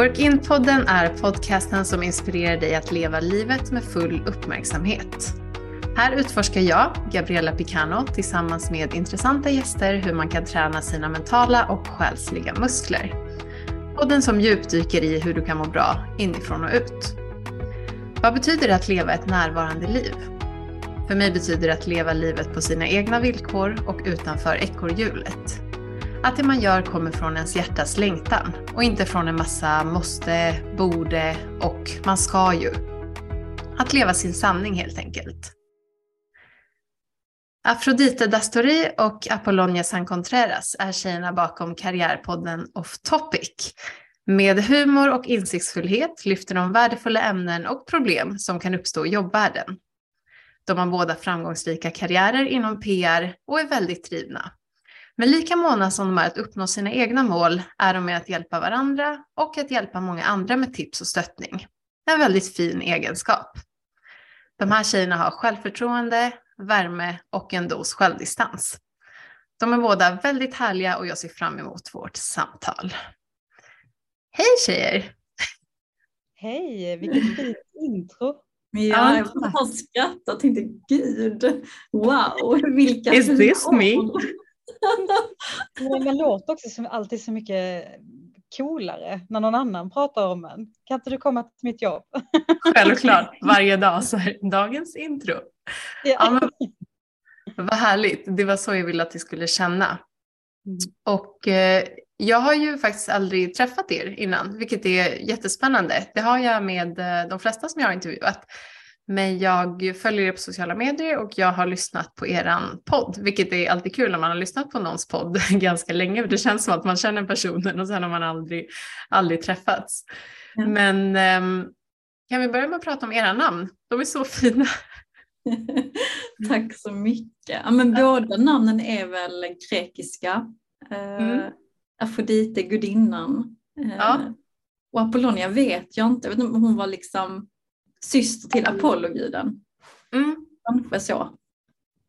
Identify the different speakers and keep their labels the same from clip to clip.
Speaker 1: Work-in-podden är podcasten som inspirerar dig att leva livet med full uppmärksamhet. Här utforskar jag, Gabriella Picano, tillsammans med intressanta gäster hur man kan träna sina mentala och själsliga muskler. Podden som djupdyker i hur du kan må bra inifrån och ut. Vad betyder det att leva ett närvarande liv? För mig betyder det att leva livet på sina egna villkor och utanför ekorrhjulet. Att det man gör kommer från ens hjärtas längtan och inte från en massa måste, borde och man ska ju. Att leva sin sanning helt enkelt. Afrodite Dastori och Apollonia San Contreras är tjejerna bakom karriärpodden Off Topic. Med humor och insiktsfullhet lyfter de värdefulla ämnen och problem som kan uppstå i jobbvärlden. De har båda framgångsrika karriärer inom PR och är väldigt drivna. Men lika måna som de är att uppnå sina egna mål är de med att hjälpa varandra och att hjälpa många andra med tips och stöttning. En väldigt fin egenskap. De här tjejerna har självförtroende, värme och en dos självdistans. De är båda väldigt härliga och jag ser fram emot vårt samtal. Hej tjejer!
Speaker 2: Hej, vilket fint intro!
Speaker 3: Ja, jag bara skrattade och tänkte gud, wow, vilka
Speaker 1: Is this me?
Speaker 2: Men man låter också som, alltid så mycket coolare när någon annan pratar om en. Kan inte du komma till mitt jobb?
Speaker 1: Självklart, varje dag så här, dagens intro. Ja. ja men, vad härligt, det var så jag ville att vi skulle känna. Och eh, jag har ju faktiskt aldrig träffat er innan, vilket är jättespännande. Det har jag med eh, de flesta som jag har intervjuat. Men jag följer er på sociala medier och jag har lyssnat på eran podd, vilket är alltid kul när man har lyssnat på någons podd ganska länge, för det känns som att man känner personen och sen har man aldrig, aldrig träffats. Mm. Men um, kan vi börja med att prata om era namn? De är så fina.
Speaker 3: Tack så mycket. Ja, men båda namnen är väl grekiska. Uh, mm. Afrodite, gudinnan. Uh, ja. Och Apollonia vet jag inte, jag vet inte om hon var liksom syster till Apolloguden. Mm. Kanske så.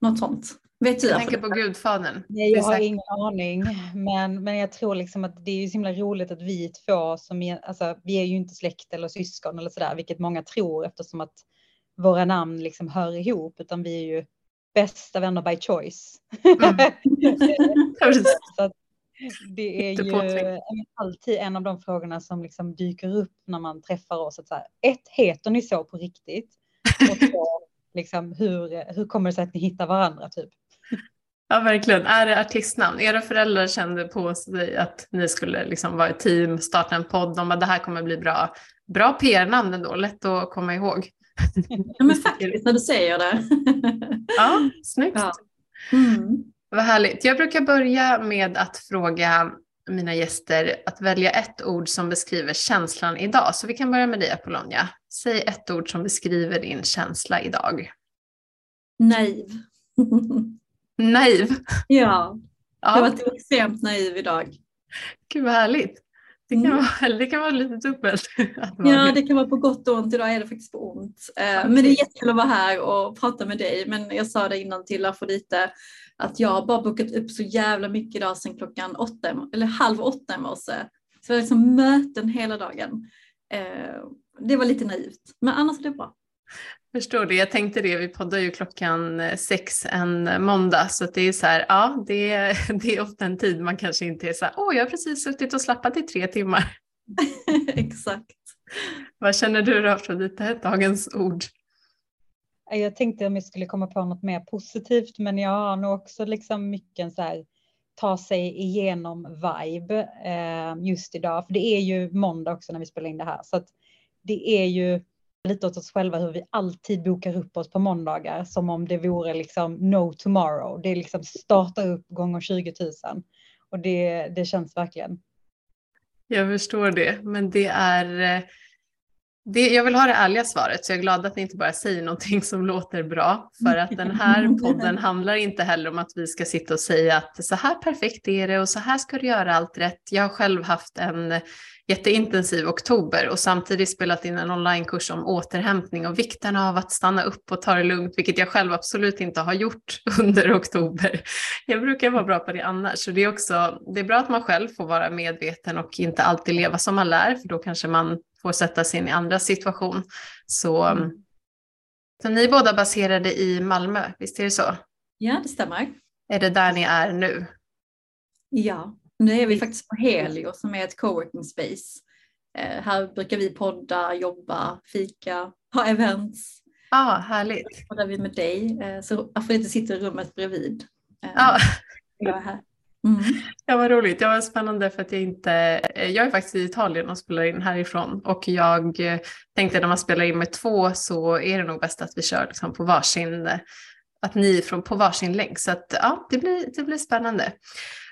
Speaker 3: Något sånt. Vet du?
Speaker 1: Jag tänker på Gudfadern.
Speaker 2: Nej, jag har ingen aning. Men, men jag tror liksom att det är ju så himla roligt att vi två som är, alltså vi är ju inte släkt eller syskon eller sådär, vilket många tror eftersom att våra namn liksom hör ihop, utan vi är ju bästa vänner by choice. Mm. så att, det är ju alltid en av de frågorna som liksom dyker upp när man träffar oss. Att så här, ett, heter ni så på riktigt? Och två, liksom, hur, hur kommer det sig att ni hittar varandra? Typ?
Speaker 1: Ja, verkligen. Är det artistnamn? Era föräldrar kände på sig att ni skulle liksom vara ett team, starta en podd. De bara, det här kommer bli bra. Bra PR-namn ändå, lätt att komma ihåg.
Speaker 3: Ja, men faktiskt, när du säger det.
Speaker 1: Ja, snyggt. Ja. Mm. Vad härligt. Jag brukar börja med att fråga mina gäster att välja ett ord som beskriver känslan idag. Så vi kan börja med dig Apollonia. Säg ett ord som beskriver din känsla idag.
Speaker 3: Naiv.
Speaker 1: naiv?
Speaker 3: Ja, ja. jag var extremt naiv idag.
Speaker 1: Gud vad härligt. Det kan, mm. vara, det kan vara lite dubbelt.
Speaker 3: Ja, det kan vara på gott och ont. Idag är det faktiskt på ont. Eh, men det är jättekul att vara här och prata med dig. Men jag sa det innan till Afrodite att jag har bara bokat upp så jävla mycket idag sedan klockan åtta, eller halv åtta i morse. Så det var liksom möten hela dagen. Eh, det var lite naivt, men annars är det bra.
Speaker 1: Förstår det. Jag tänkte det, vi poddar ju klockan eh, sex en måndag så det är så här, ja det är, det är ofta en tid man kanske inte är så här, åh jag har precis suttit och slappat i tre timmar.
Speaker 3: Exakt.
Speaker 1: Vad känner du då Afrodite, dagens ord?
Speaker 2: Jag tänkte om jag skulle komma på något mer positivt, men jag har nog också liksom mycket så här ta sig igenom vibe eh, just idag, för det är ju måndag också när vi spelar in det här, så att det är ju lite åt oss själva hur vi alltid bokar upp oss på måndagar som om det vore liksom no tomorrow. Det är liksom starta upp gånger 20 000 och det, det känns verkligen.
Speaker 1: Jag förstår det, men det är Det, jag vill ha det ärliga svaret, så jag är glad att ni inte bara säger någonting som låter bra. För att den här podden handlar inte heller om att vi ska sitta och säga att så här perfekt är det och så här ska du göra allt rätt. Jag har själv haft en jätteintensiv oktober och samtidigt spelat in en onlinekurs om återhämtning och vikten av att stanna upp och ta det lugnt, vilket jag själv absolut inte har gjort under oktober. Jag brukar vara bra på det annars, så det är också det är bra att man själv får vara medveten och inte alltid leva som man lär, för då kanske man får sätta sig in i andra situation. Så, mm. så ni är båda baserade i Malmö, visst är det så?
Speaker 3: Ja, det stämmer.
Speaker 1: Är det där ni är nu?
Speaker 3: Ja, nu är vi faktiskt på Helio som är ett coworking space. Eh, här brukar vi podda, jobba, fika, ha events.
Speaker 1: Ja, ah, härligt.
Speaker 3: Poddar vi med dig. Eh, så Afrodite sitter i rummet bredvid.
Speaker 1: Eh, ja. Jag är här. Mm. Ja, vad roligt. Det var spännande för att jag inte, jag är faktiskt i Italien och spelar in härifrån och jag tänkte när man spelar in med två så är det nog bäst att vi kör liksom på varsin, att ni är från, på varsin länk. Så att ja, det blir, det blir spännande. Mm.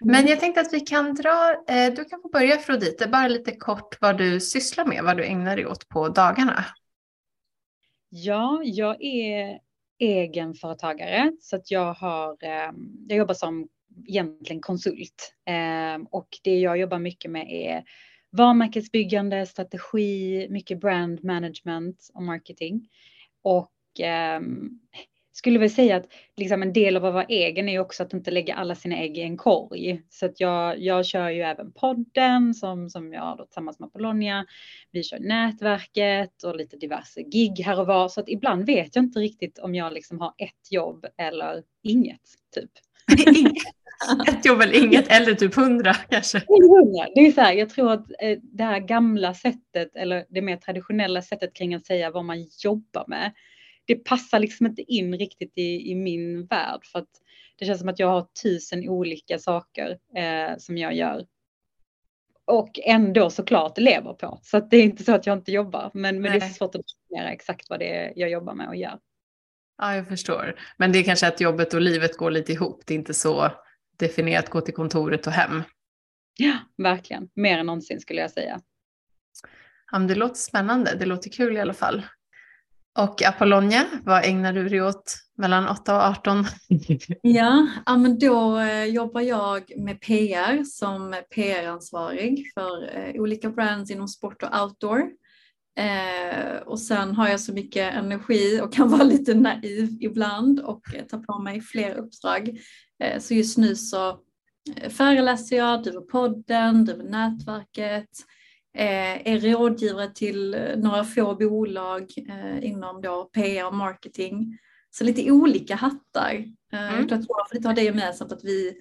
Speaker 1: Men jag tänkte att vi kan dra, du kan få börja Frodite, bara lite kort vad du sysslar med, vad du ägnar dig åt på dagarna.
Speaker 2: Ja, jag är egenföretagare så att jag har, jag jobbar som egentligen konsult. Eh, och det jag jobbar mycket med är varumärkesbyggande, strategi, mycket brand management och marketing. Och eh, skulle väl säga att liksom en del av att vara egen är också att inte lägga alla sina ägg i en korg. Så att jag, jag kör ju även podden som, som jag då tillsammans med Apollonia. Vi kör nätverket och lite diverse gig här och var. Så att ibland vet jag inte riktigt om jag liksom har ett jobb eller inget typ.
Speaker 1: Ett jobb eller inget, eller typ hundra kanske.
Speaker 2: Det är så här, jag tror att eh, det här gamla sättet, eller det mer traditionella sättet kring att säga vad man jobbar med, det passar liksom inte in riktigt i, i min värld. För att det känns som att jag har tusen olika saker eh, som jag gör. Och ändå såklart lever på. Så att det är inte så att jag inte jobbar. Men, men det är svårt att definiera exakt vad det är jag jobbar med och gör.
Speaker 1: Ja, jag förstår. Men det är kanske att jobbet och livet går lite ihop. Det är inte så definierat gå till kontoret och hem.
Speaker 2: Ja, verkligen. Mer än någonsin skulle jag säga.
Speaker 1: Ja, det låter spännande. Det låter kul i alla fall. Och Apollonia, vad ägnar du dig åt mellan 8 och 18?
Speaker 3: ja, men då eh, jobbar jag med PR som PR-ansvarig för eh, olika brands inom sport och outdoor. Eh, och sen har jag så mycket energi och kan vara lite naiv ibland och ta på mig fler uppdrag. Så just nu så föreläser jag, driver podden, driver nätverket, är rådgivare till eh, några få bolag inom då PR och marketing. Så lite olika hattar. Mm. Jag tror att jag får lite ha det gemensamt att vi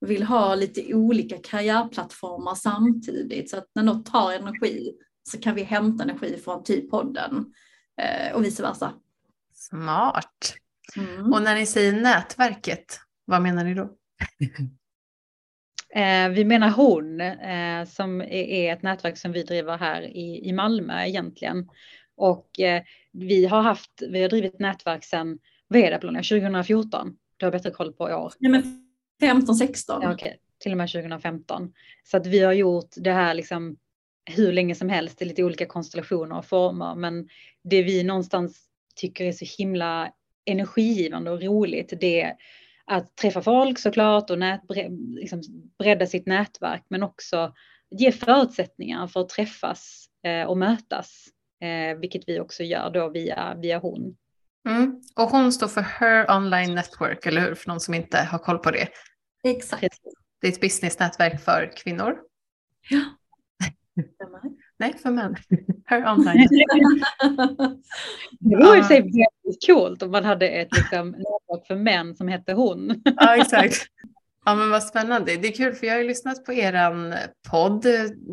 Speaker 3: vill ha lite olika karriärplattformar samtidigt så att när något tar energi så kan vi hämta energi från typ podden eh, och vice versa.
Speaker 1: Smart. Mm. Och när ni säger nätverket, vad menar ni då?
Speaker 2: Eh, vi menar hon eh, som är ett nätverk som vi driver här i, i Malmö egentligen. Och eh, vi har haft, vi har drivit nätverk sedan, vad är det 2014? Du har bättre koll på år.
Speaker 3: Nej men 15, 16.
Speaker 2: Ja, okay. Till och med 2015. Så att vi har gjort det här liksom hur länge som helst i lite olika konstellationer och former. Men det vi någonstans tycker är så himla energigivande och roligt det är att träffa folk såklart och nät, liksom bredda sitt nätverk men också ge förutsättningar för att träffas eh, och mötas. Eh, vilket vi också gör då via, via hon.
Speaker 1: Mm. Och hon står för Her Online Network, eller hur? För någon som inte har koll på det.
Speaker 3: Exakt.
Speaker 1: Det är ett businessnätverk för kvinnor.
Speaker 3: Ja.
Speaker 1: Nej, för män. Her online.
Speaker 2: det vore i sig väldigt coolt om man hade ett liksom, nätverk för män som hette hon.
Speaker 1: ja, exakt. Ja, men vad spännande. Det är kul för jag har ju lyssnat på er podd.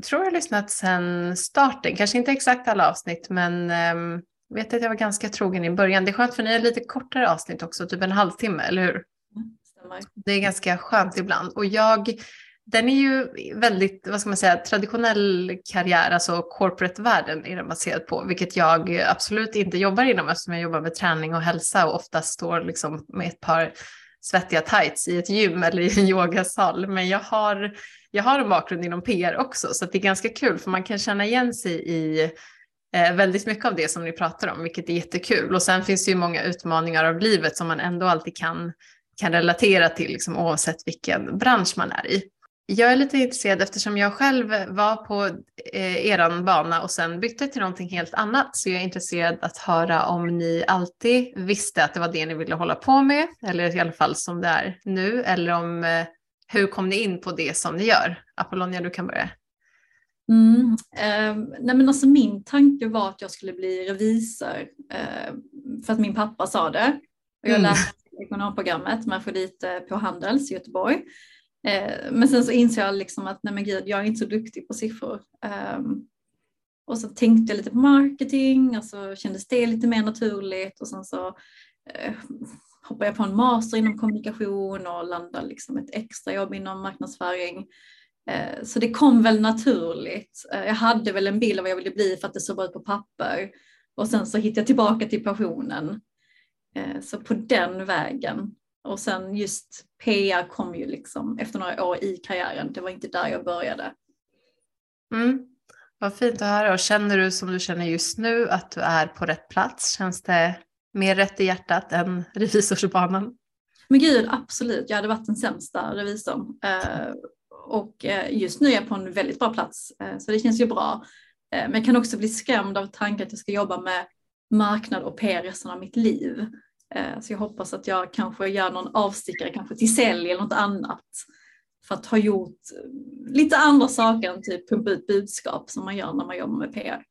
Speaker 1: Tror jag har lyssnat sedan starten. Kanske inte exakt alla avsnitt, men um, vet att jag var ganska trogen i början. Det är skönt för ni har lite kortare avsnitt också, typ en halvtimme, eller hur? Mm, det är ganska skönt ibland. Och jag den är ju väldigt, vad ska man säga, traditionell karriär, alltså corporate-världen är den baserad på, vilket jag absolut inte jobbar inom eftersom jag jobbar med träning och hälsa och ofta står liksom med ett par svettiga tights i ett gym eller i en yogasal. Men jag har, jag har en bakgrund inom PR också, så det är ganska kul för man kan känna igen sig i eh, väldigt mycket av det som ni pratar om, vilket är jättekul. Och sen finns det ju många utmaningar av livet som man ändå alltid kan, kan relatera till, liksom, oavsett vilken bransch man är i. Jag är lite intresserad eftersom jag själv var på eh, eran bana och sen bytte till någonting helt annat. Så jag är intresserad att höra om ni alltid visste att det var det ni ville hålla på med, eller i alla fall som det är nu, eller om eh, hur kom ni in på det som ni gör? Apollonia, du kan börja.
Speaker 3: Mm, eh, nej men alltså min tanke var att jag skulle bli revisor eh, för att min pappa sa det. Och jag mm. läste ekonomprogrammet med Afrodite på Handels i Göteborg. Eh, men sen så inser jag liksom att nej men gud, jag är inte så duktig på siffror. Um, och så tänkte jag lite på marketing och så kändes det lite mer naturligt och sen så eh, hoppade jag på en master inom kommunikation och landade liksom ett extra jobb inom marknadsföring. Eh, så det kom väl naturligt. Eh, jag hade väl en bild av vad jag ville bli för att det såg bra ut på papper och sen så hittade jag tillbaka till passionen. Eh, så på den vägen och sen just PR kom ju liksom efter några år i karriären. Det var inte där jag började.
Speaker 1: Mm. Vad fint att höra. Och känner du som du känner just nu att du är på rätt plats? Känns det mer rätt i hjärtat än revisorsbanan?
Speaker 3: Men gud, absolut. Jag hade varit den sämsta revisorn. Eh, och eh, just nu är jag på en väldigt bra plats, eh, så det känns ju bra. Men jag kan också bli skrämd av tanken att jag ska jobba med marknad och PR resten av mitt liv. Eh, så jag hoppas att jag kanske gör någon avstickare, kanske till sälj eller något annat. För att ha gjort lite andra saker än typ pumpa ut budskap som man gör när man jobbar med PR.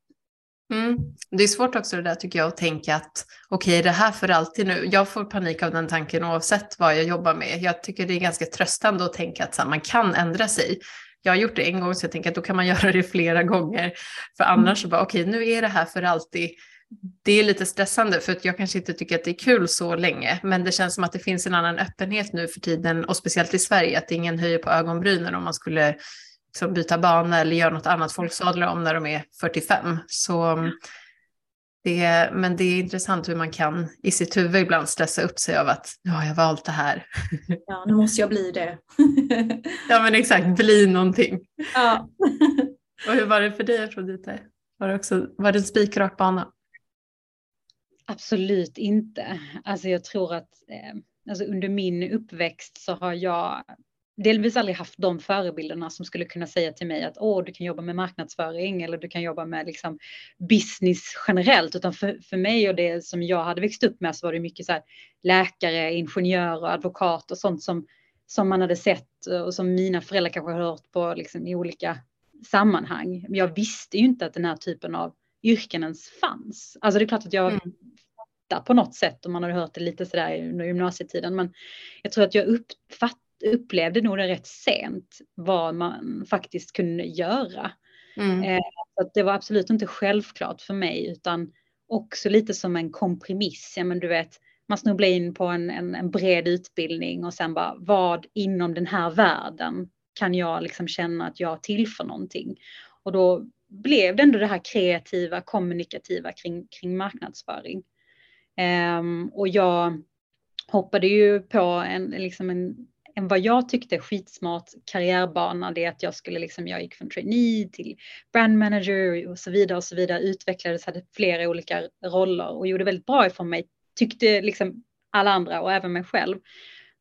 Speaker 1: Mm. Det är svårt också det där tycker jag att tänka att okej, okay, det här för alltid nu. Jag får panik av den tanken oavsett vad jag jobbar med. Jag tycker det är ganska tröstande att tänka att här, man kan ändra sig. Jag har gjort det en gång så jag tänker att då kan man göra det flera gånger. För annars så bara okej, okay, nu är det här för alltid det är lite stressande för att jag kanske inte tycker att det är kul så länge, men det känns som att det finns en annan öppenhet nu för tiden och speciellt i Sverige att ingen höjer på ögonbrynen om man skulle liksom byta bana eller göra något annat. Folk sadlar om när de är 45. Så det, men det är intressant hur man kan i sitt huvud ibland stressa upp sig av att jag har valt det här.
Speaker 3: Ja, nu måste jag bli det.
Speaker 1: ja, men exakt, bli någonting. Ja. och hur var det för dig Afrodite? Var det, också, var det en spikrak bana?
Speaker 2: Absolut inte. Alltså jag tror att eh, alltså under min uppväxt så har jag delvis aldrig haft de förebilderna som skulle kunna säga till mig att åh, du kan jobba med marknadsföring eller du kan jobba med liksom business generellt, utan för, för mig och det som jag hade växt upp med så var det mycket så här läkare, ingenjörer, advokat och sånt som, som man hade sett och som mina föräldrar kanske har hört på liksom, i olika sammanhang. Men jag visste ju inte att den här typen av yrken ens fanns. Alltså det är klart att jag mm fattar på något sätt om man har hört det lite sådär under gymnasietiden. Men jag tror att jag uppfatt, upplevde nog det rätt sent vad man faktiskt kunde göra. Mm. Eh, så det var absolut inte självklart för mig utan också lite som en kompromiss. Ja, men du vet, man snubblar in på en, en, en, bred utbildning och sen bara vad inom den här världen kan jag liksom känna att jag tillför någonting. Och då blev det ändå det här kreativa, kommunikativa kring, kring marknadsföring. Um, och jag hoppade ju på en, liksom en, en vad jag tyckte skitsmart karriärbana. Det att jag skulle liksom, jag gick från trainee till brand manager och så vidare och så vidare. Utvecklades, hade flera olika roller och gjorde väldigt bra ifrån mig. Tyckte liksom alla andra och även mig själv.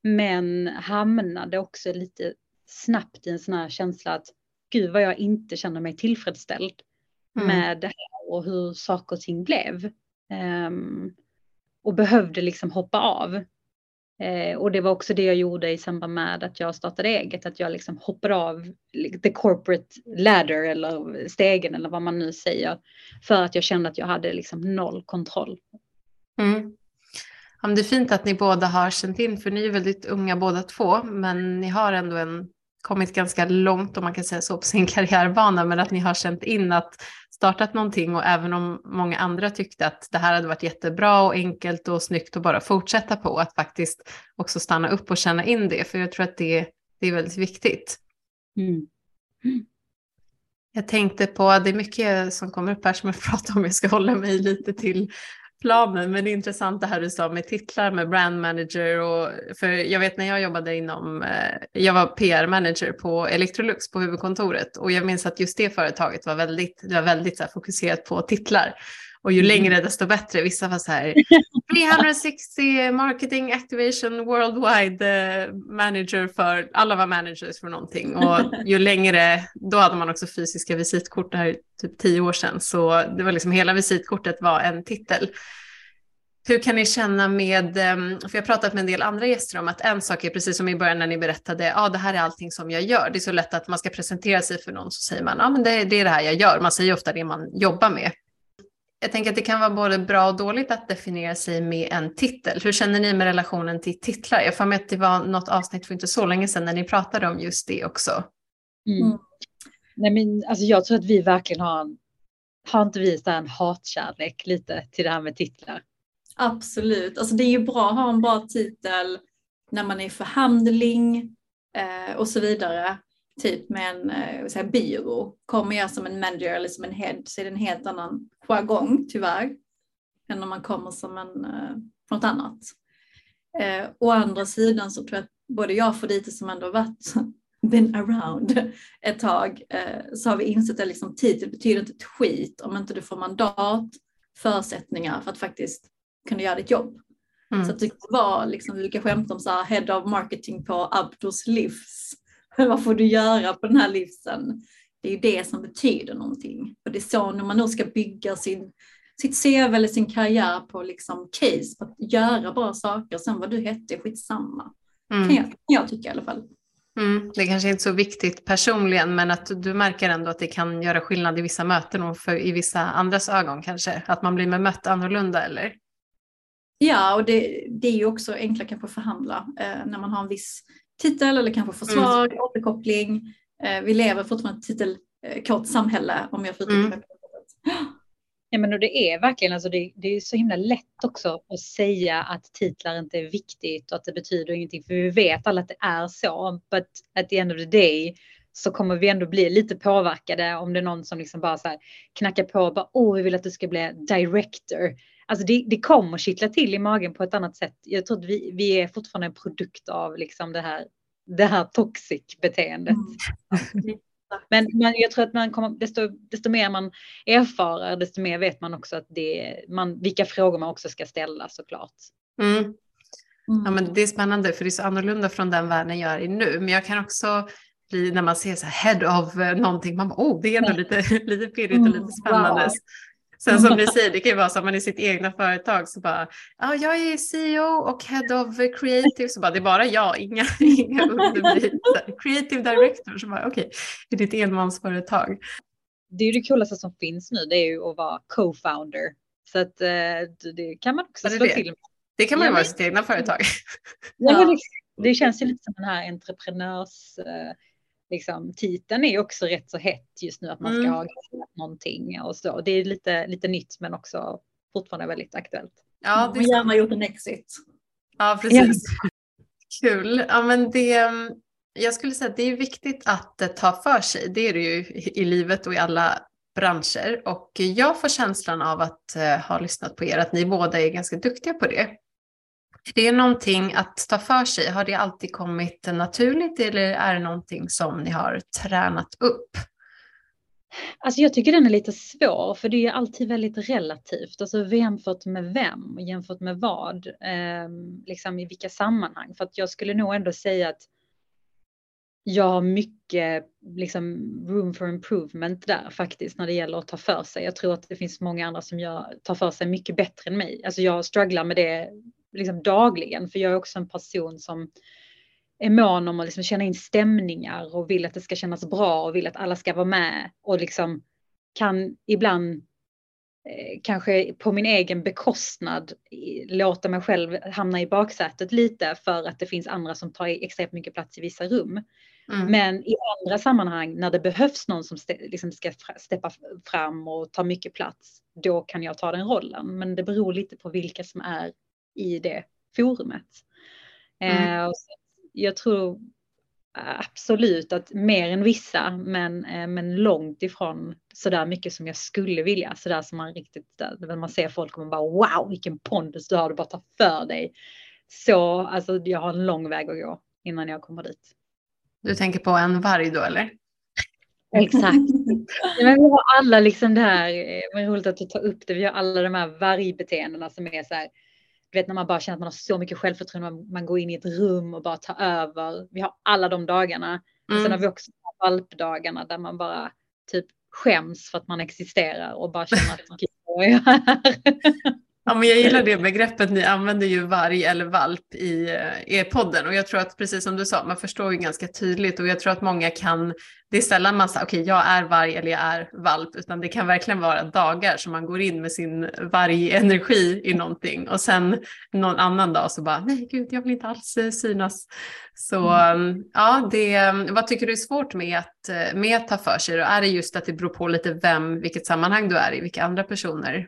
Speaker 2: Men hamnade också lite snabbt i en sån här känsla att gud vad jag inte känner mig tillfredsställd mm. med det här och hur saker och ting blev. Um, och behövde liksom hoppa av. Eh, och det var också det jag gjorde i samband med att jag startade eget, att jag liksom hoppade av the corporate ladder eller stegen eller vad man nu säger. För att jag kände att jag hade liksom noll kontroll.
Speaker 1: Mm. Ja, det är fint att ni båda har känt in, för ni är väldigt unga båda två, men ni har ändå en kommit ganska långt om man kan säga så på sin karriärbana men att ni har känt in att startat någonting och även om många andra tyckte att det här hade varit jättebra och enkelt och snyggt att bara fortsätta på att faktiskt också stanna upp och känna in det för jag tror att det, det är väldigt viktigt. Mm. Jag tänkte på, det är mycket som kommer upp här som jag pratar om, jag ska hålla mig lite till planen, men det är intressant det här du sa med titlar med brand manager och för jag vet när jag jobbade inom, eh, jag var PR-manager på Electrolux på huvudkontoret och jag minns att just det företaget var väldigt, det var väldigt så här, fokuserat på titlar och ju mm. längre desto bättre. Vissa var så här 360 marketing activation worldwide eh, manager för, alla var managers för någonting. Och ju längre, då hade man också fysiska visitkort, det här typ tio år sedan. Så det var liksom hela visitkortet var en titel. Hur kan ni känna med, ehm, för jag har pratat med en del andra gäster om att en sak är precis som i början när ni berättade, ja ah, det här är allting som jag gör. Det är så lätt att man ska presentera sig för någon så säger man, ja ah, men det, det är det här jag gör. Man säger ofta det man jobbar med jag tänker att det kan vara både bra och dåligt att definiera sig med en titel. Hur känner ni med relationen till titlar? Jag får med att det var något avsnitt för inte så länge sedan när ni pratade om just det också.
Speaker 2: Mm. mm. Nej, men, alltså, jag tror att vi verkligen har en, har inte vi en hatkärlek lite till det här med titlar?
Speaker 3: Absolut, alltså det är ju bra att ha en bra titel när man är i förhandling eh, och så vidare typ med en eh, säga, byrå. Kommer jag som en manager eller som en head så är det en helt annan jargong tyvärr än om man kommer som en eh, från något annat. Eh, å andra sidan så tror jag att både jag och Fodite som ändå varit been around ett tag eh, så har vi insett att liksom, titel betyder inte ett skit om inte du får mandat, förutsättningar för att faktiskt kunna göra ditt jobb. Mm. Så att det var liksom, vi brukar skämta om så här, head of marketing på Abdos livs vad får du göra på den här livsen? Det är ju det som betyder någonting. Och det är så när man nu ska bygga sin, sitt CV eller sin karriär på liksom case, på att göra bra saker. Sen vad du hette, skitsamma. Mm. Kan, jag, kan jag tycka i alla fall.
Speaker 1: Mm, det kanske inte är så viktigt personligen, men att du märker ändå att det kan göra skillnad i vissa möten och för, i vissa andras ögon kanske. Att man blir bemött annorlunda eller?
Speaker 3: Ja, och det, det är ju också enklare kanske att förhandla eh, när man har en viss titel eller kanske få svar, mm. återkoppling. Eh, vi lever fortfarande ett titelkort samhälle om jag får uttrycka mm.
Speaker 2: Ja, men och det är verkligen alltså det, det, är så himla lätt också att säga att titlar inte är viktigt och att det betyder ingenting. För vi vet alla att det är så. But at the end of the day så kommer vi ändå bli lite påverkade om det är någon som liksom bara så här knackar på och bara åh, vi vill att du ska bli director. Alltså det, det kommer kittla till i magen på ett annat sätt. Jag tror att vi, vi är fortfarande en produkt av liksom det här, det här toxic beteendet. Mm. Men, men jag tror att man kommer, desto, desto mer man erfarer, desto mer vet man också att det man, vilka frågor man också ska ställa såklart.
Speaker 1: Mm. Mm. Ja, men det är spännande för det är så annorlunda från den världen jag är i nu. Men jag kan också bli när man ser så här head of eh, någonting, man bara, oh, det är ändå lite, lite pirrigt och lite mm, spännande. Wow. Sen som ni säger, det kan ju vara så att man i sitt egna företag så bara, ja, jag är CEO och head of creative, så bara, det är bara jag, inga, inga under Creative director, så bara, okej, okay, i ditt enmansföretag.
Speaker 2: Det är ju det coolaste som finns nu, det är ju att vara co-founder. Så att eh, det kan man också slå till med.
Speaker 1: Det kan man ju vara i sitt egna företag.
Speaker 2: Ja, det, det känns ju lite som den här entreprenörs eh, liksom, titeln är också rätt så hett just nu att man ska mm. ha någonting och så. Det är lite, lite nytt men också fortfarande väldigt aktuellt.
Speaker 3: Ja, det är gärna gjort en exit.
Speaker 1: Ja, precis. Ja. Kul. Ja, men det, jag skulle säga att det är viktigt att eh, ta för sig. Det är det ju i livet och i alla branscher. Och jag får känslan av att eh, ha lyssnat på er att ni båda är ganska duktiga på det. Det är någonting att ta för sig. Har det alltid kommit naturligt eller är det någonting som ni har tränat upp?
Speaker 2: Alltså jag tycker den är lite svår för det är alltid väldigt relativt. Alltså jämfört med vem och jämfört med vad. Eh, liksom i vilka sammanhang. För att jag skulle nog ändå säga att jag har mycket liksom, room for improvement där faktiskt när det gäller att ta för sig. Jag tror att det finns många andra som gör, tar för sig mycket bättre än mig. Alltså jag strugglar med det liksom dagligen, för jag är också en person som är mån om att liksom känna in stämningar och vill att det ska kännas bra och vill att alla ska vara med och liksom kan ibland eh, kanske på min egen bekostnad låta mig själv hamna i baksätet lite för att det finns andra som tar extremt mycket plats i vissa rum. Mm. Men i andra sammanhang när det behövs någon som liksom ska steppa fram och ta mycket plats, då kan jag ta den rollen. Men det beror lite på vilka som är i det forumet. Mm. Eh, jag tror absolut att mer än vissa, men, eh, men långt ifrån så där mycket som jag skulle vilja. Så där som man riktigt, när man ser folk och man bara wow vilken pondus du har, du bara tar för dig. Så alltså jag har en lång väg att gå innan jag kommer dit.
Speaker 1: Du tänker på en varg då eller?
Speaker 2: Exakt. Men vi har alla liksom det här, eh, är roligt att du tar upp det, vi har alla de här vargbeteendena som är så här, du vet när man bara känner att man har så mycket självförtroende, man, man går in i ett rum och bara tar över. Vi har alla de dagarna. Mm. Sen har vi också valpdagarna där man bara typ skäms för att man existerar och bara känner att vad är här?
Speaker 1: Ja, men jag gillar det begreppet, ni använder ju varg eller valp i er podden och jag tror att precis som du sa, man förstår ju ganska tydligt och jag tror att många kan, det är sällan man säger okej okay, jag är varg eller jag är valp, utan det kan verkligen vara dagar som man går in med sin vargenergi i någonting och sen någon annan dag så bara nej gud jag vill inte alls eh, synas. Så mm. ja, det, vad tycker du är svårt med att, eh, med att ta för sig? Då? Är det just att det beror på lite vem, vilket sammanhang du är i, vilka andra personer?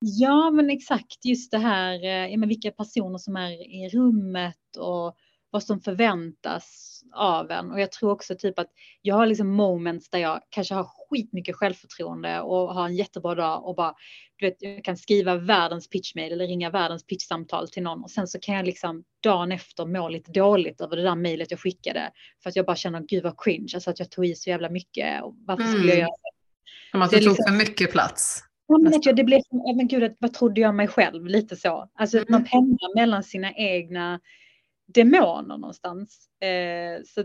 Speaker 2: Ja, men exakt just det här, eh, ja, men vilka personer som är i rummet och vad som förväntas av en. Och jag tror också typ att jag har liksom moments där jag kanske har skitmycket självförtroende och har en jättebra dag och bara, du vet, jag kan skriva världens pitchmail eller ringa världens pitchsamtal till någon och sen så kan jag liksom dagen efter må lite dåligt över det där mejlet jag skickade för att jag bara känner gud vad cringe, alltså att jag tog i så jävla mycket och varför skulle jag mm. göra det?
Speaker 1: Som att du tog liksom, för mycket plats.
Speaker 2: Ja, men jag, det blev som, men gud, vad trodde jag mig själv? Lite så. Alltså mm. man pendlar mellan sina egna demoner någonstans. Eh, så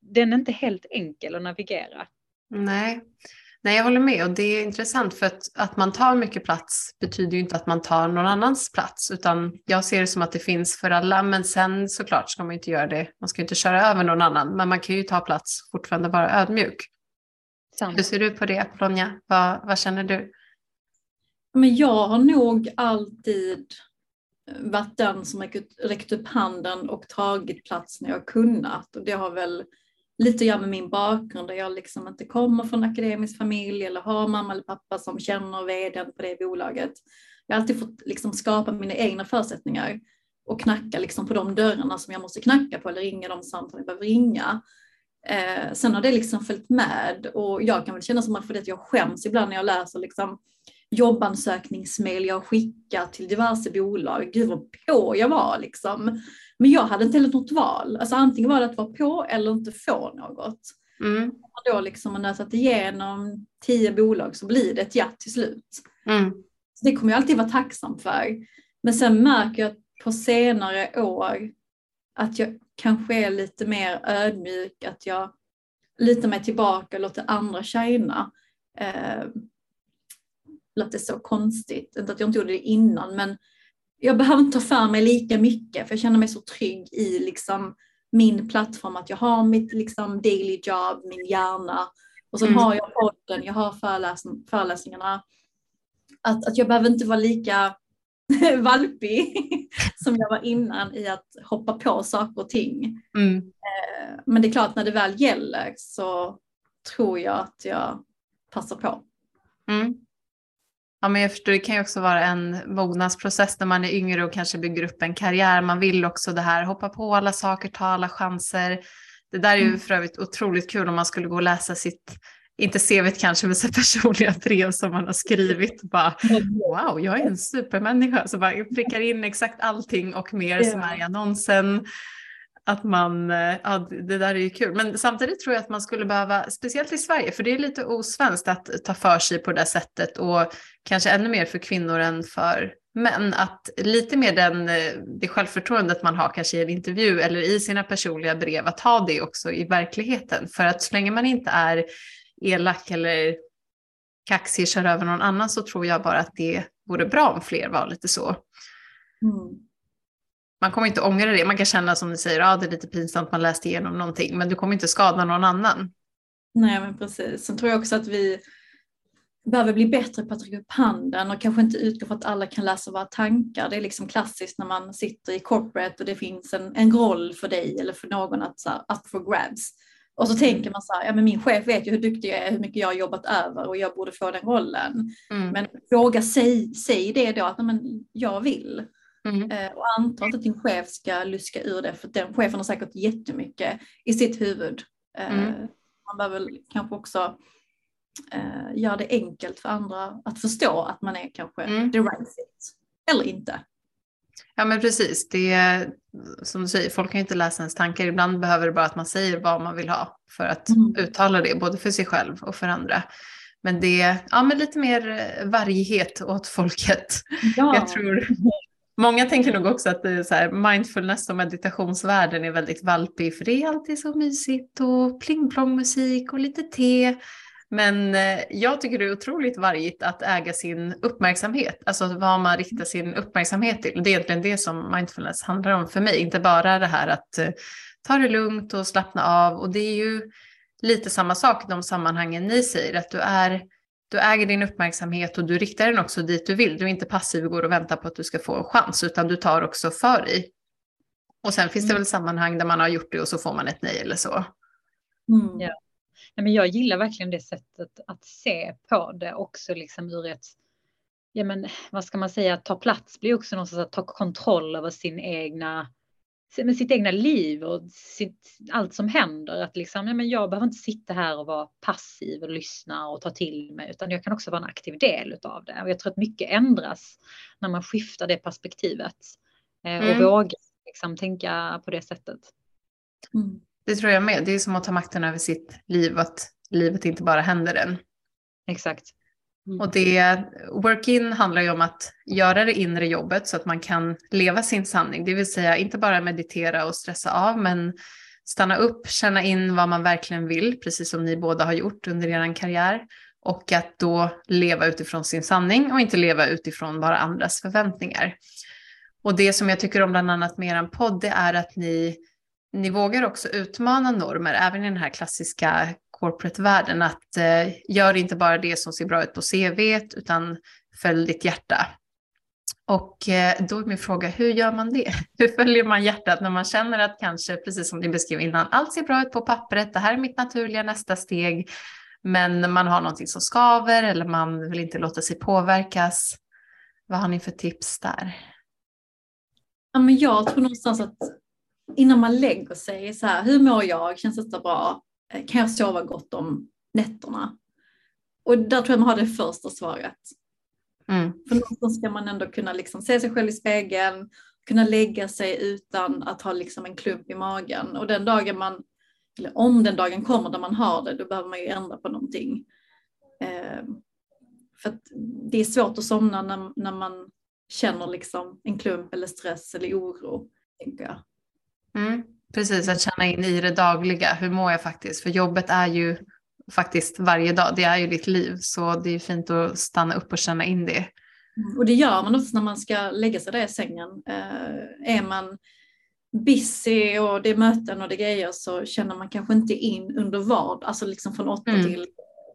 Speaker 2: den är inte helt enkel att navigera.
Speaker 1: Nej. Nej, jag håller med och det är intressant för att, att man tar mycket plats betyder ju inte att man tar någon annans plats utan jag ser det som att det finns för alla men sen såklart ska man inte göra det, man ska inte köra över någon annan men man kan ju ta plats fortfarande vara ödmjuk. Sant. Hur ser du på det Apollonia? Vad, vad känner du?
Speaker 3: Men jag har nog alltid eh, varit den som räckt upp handen och tagit plats när jag kunnat. Och det har väl lite att göra med min bakgrund där jag liksom inte kommer från akademisk familj eller har mamma eller pappa som känner vdn på det bolaget. Jag har alltid fått liksom skapa mina egna förutsättningar och knacka liksom på de dörrarna som jag måste knacka på eller ringa de samtal jag behöver ringa. Eh, sen har det liksom följt med och jag kan väl känna som att för det att jag skäms ibland när jag läser liksom jobbansökningsmail jag skickat till diverse bolag. Gud vad på jag var liksom. Men jag hade inte heller något val. Alltså antingen var det att vara på eller inte få något. Mm. Och då liksom jag satt igenom tio bolag så blir det ett ja till slut. Mm. Så det kommer jag alltid vara tacksam för. Men sen märker jag på senare år att jag kanske är lite mer ödmjuk, att jag litar mig tillbaka och låter andra shina. Eh, låter så konstigt, inte att jag inte gjorde det innan, men jag behöver inte ta för mig lika mycket för jag känner mig så trygg i liksom min plattform, att jag har mitt liksom daily job, min hjärna och sen mm. har jag podden, jag har föreläsning, föreläsningarna. Att, att jag behöver inte vara lika valpig som jag var innan i att hoppa på saker och ting. Mm. Eh, men det är klart när det väl gäller så tror jag att jag passar på. Mm.
Speaker 1: Ja, men jag förstår, det kan ju också vara en mognadsprocess när man är yngre och kanske bygger upp en karriär. Man vill också det här, hoppa på alla saker, ta alla chanser. Det där är ju mm. för övrigt otroligt kul om man skulle gå och läsa sitt, inte CV kanske, men sitt personliga brev som man har skrivit. Bara, wow, jag är en supermänniska. Så bara prickar in exakt allting och mer som är i annonsen att man, eh, ja det där är ju kul. Men samtidigt tror jag att man skulle behöva, speciellt i Sverige, för det är lite osvenskt att ta för sig på det sättet och kanske ännu mer för kvinnor än för män, att lite mer den, eh, det självförtroendet man har kanske i en intervju eller i sina personliga brev, att ha det också i verkligheten. För att så länge man inte är elak eller kaxig, kör över någon annan så tror jag bara att det vore bra om fler var lite så. Mm man kommer inte ångra det. Man kan känna som ni säger, ah, det är lite pinsamt, man läste igenom någonting, men du kommer inte skada någon annan.
Speaker 3: Nej, men precis. Sen tror jag också att vi behöver bli bättre på att räcka upp handen och kanske inte utgå från att alla kan läsa våra tankar. Det är liksom klassiskt när man sitter i corporate och det finns en, en roll för dig eller för någon att så här, up for grabs. Och så tänker man så här, ja men min chef vet ju hur duktig jag är, hur mycket jag har jobbat över och jag borde få den rollen. Mm. Men fråga, säg, säg det då att men, jag vill. Mm. Eh, och anta inte att din chef ska luska ur det för den chefen har säkert jättemycket i sitt huvud. Eh, mm. Man behöver kanske också eh, göra det enkelt för andra att förstå att man är kanske mm. the right fit eller inte.
Speaker 1: Ja men precis, det är som du säger, folk kan inte läsa ens tankar. Ibland behöver det bara att man säger vad man vill ha för att mm. uttala det, både för sig själv och för andra. Men det är ja, men lite mer varighet åt folket. Ja. Jag tror Många tänker nog också att det är så här, mindfulness och meditationsvärlden är väldigt valpig för det är alltid så mysigt och plingplong musik och lite te. Men eh, jag tycker det är otroligt vargigt att äga sin uppmärksamhet, alltså vad man riktar sin uppmärksamhet till. Det är egentligen det som mindfulness handlar om för mig, inte bara det här att eh, ta det lugnt och slappna av. Och det är ju lite samma sak i de sammanhangen ni säger, att du, är, du äger din uppmärksamhet och du riktar den också dit du vill. Du är inte passiv och går och väntar på att du ska få en chans, utan du tar också för dig. Och sen finns det mm. väl sammanhang där man har gjort det och så får man ett nej eller så.
Speaker 2: Mm. Ja. Nej, men jag gillar verkligen det sättet att se på det också liksom ur ett, ja men vad ska man säga, ta plats blir också någonstans att ta kontroll över sin egna, med sitt egna liv och sitt, allt som händer. Att liksom, ja men jag behöver inte sitta här och vara passiv och lyssna och ta till mig, utan jag kan också vara en aktiv del av det. Och jag tror att mycket ändras när man skiftar det perspektivet eh, och mm. vågar liksom, tänka på det sättet.
Speaker 1: Mm. Det tror jag med. Det är som att ta makten över sitt liv, att livet inte bara händer en.
Speaker 2: Exakt.
Speaker 1: Mm. Och det, work-in handlar ju om att göra det inre jobbet så att man kan leva sin sanning. Det vill säga inte bara meditera och stressa av, men stanna upp, känna in vad man verkligen vill, precis som ni båda har gjort under er karriär. Och att då leva utifrån sin sanning och inte leva utifrån bara andras förväntningar. Och det som jag tycker om bland annat med er podd, det är att ni ni vågar också utmana normer, även i den här klassiska corporate-världen, att eh, gör inte bara det som ser bra ut på CV, utan följ ditt hjärta. Och eh, då är min fråga, hur gör man det? Hur följer man hjärtat när man känner att kanske, precis som ni beskrev innan, allt ser bra ut på pappret, det här är mitt naturliga nästa steg, men man har någonting som skaver eller man vill inte låta sig påverkas. Vad har ni för tips där?
Speaker 3: Ja, men jag tror någonstans att innan man lägger sig, så här, hur mår jag, känns detta bra, kan jag sova gott om nätterna? Och där tror jag man har det första svaret. Mm. För någonstans ska man ändå kunna liksom se sig själv i spegeln, kunna lägga sig utan att ha liksom en klump i magen. Och den dagen man, eller om den dagen kommer där man har det, då behöver man ju ändra på någonting. Eh, för det är svårt att somna när, när man känner liksom en klump eller stress eller oro, tänker jag.
Speaker 1: Mm, precis, att känna in i det dagliga. Hur mår jag faktiskt? För jobbet är ju faktiskt varje dag. Det är ju ditt liv. Så det är fint att stanna upp och känna in det.
Speaker 3: Mm, och det gör man också när man ska lägga sig där i sängen. Eh, är man busy och det är möten och det är grejer så känner man kanske inte in under vad, alltså liksom från åtta mm. till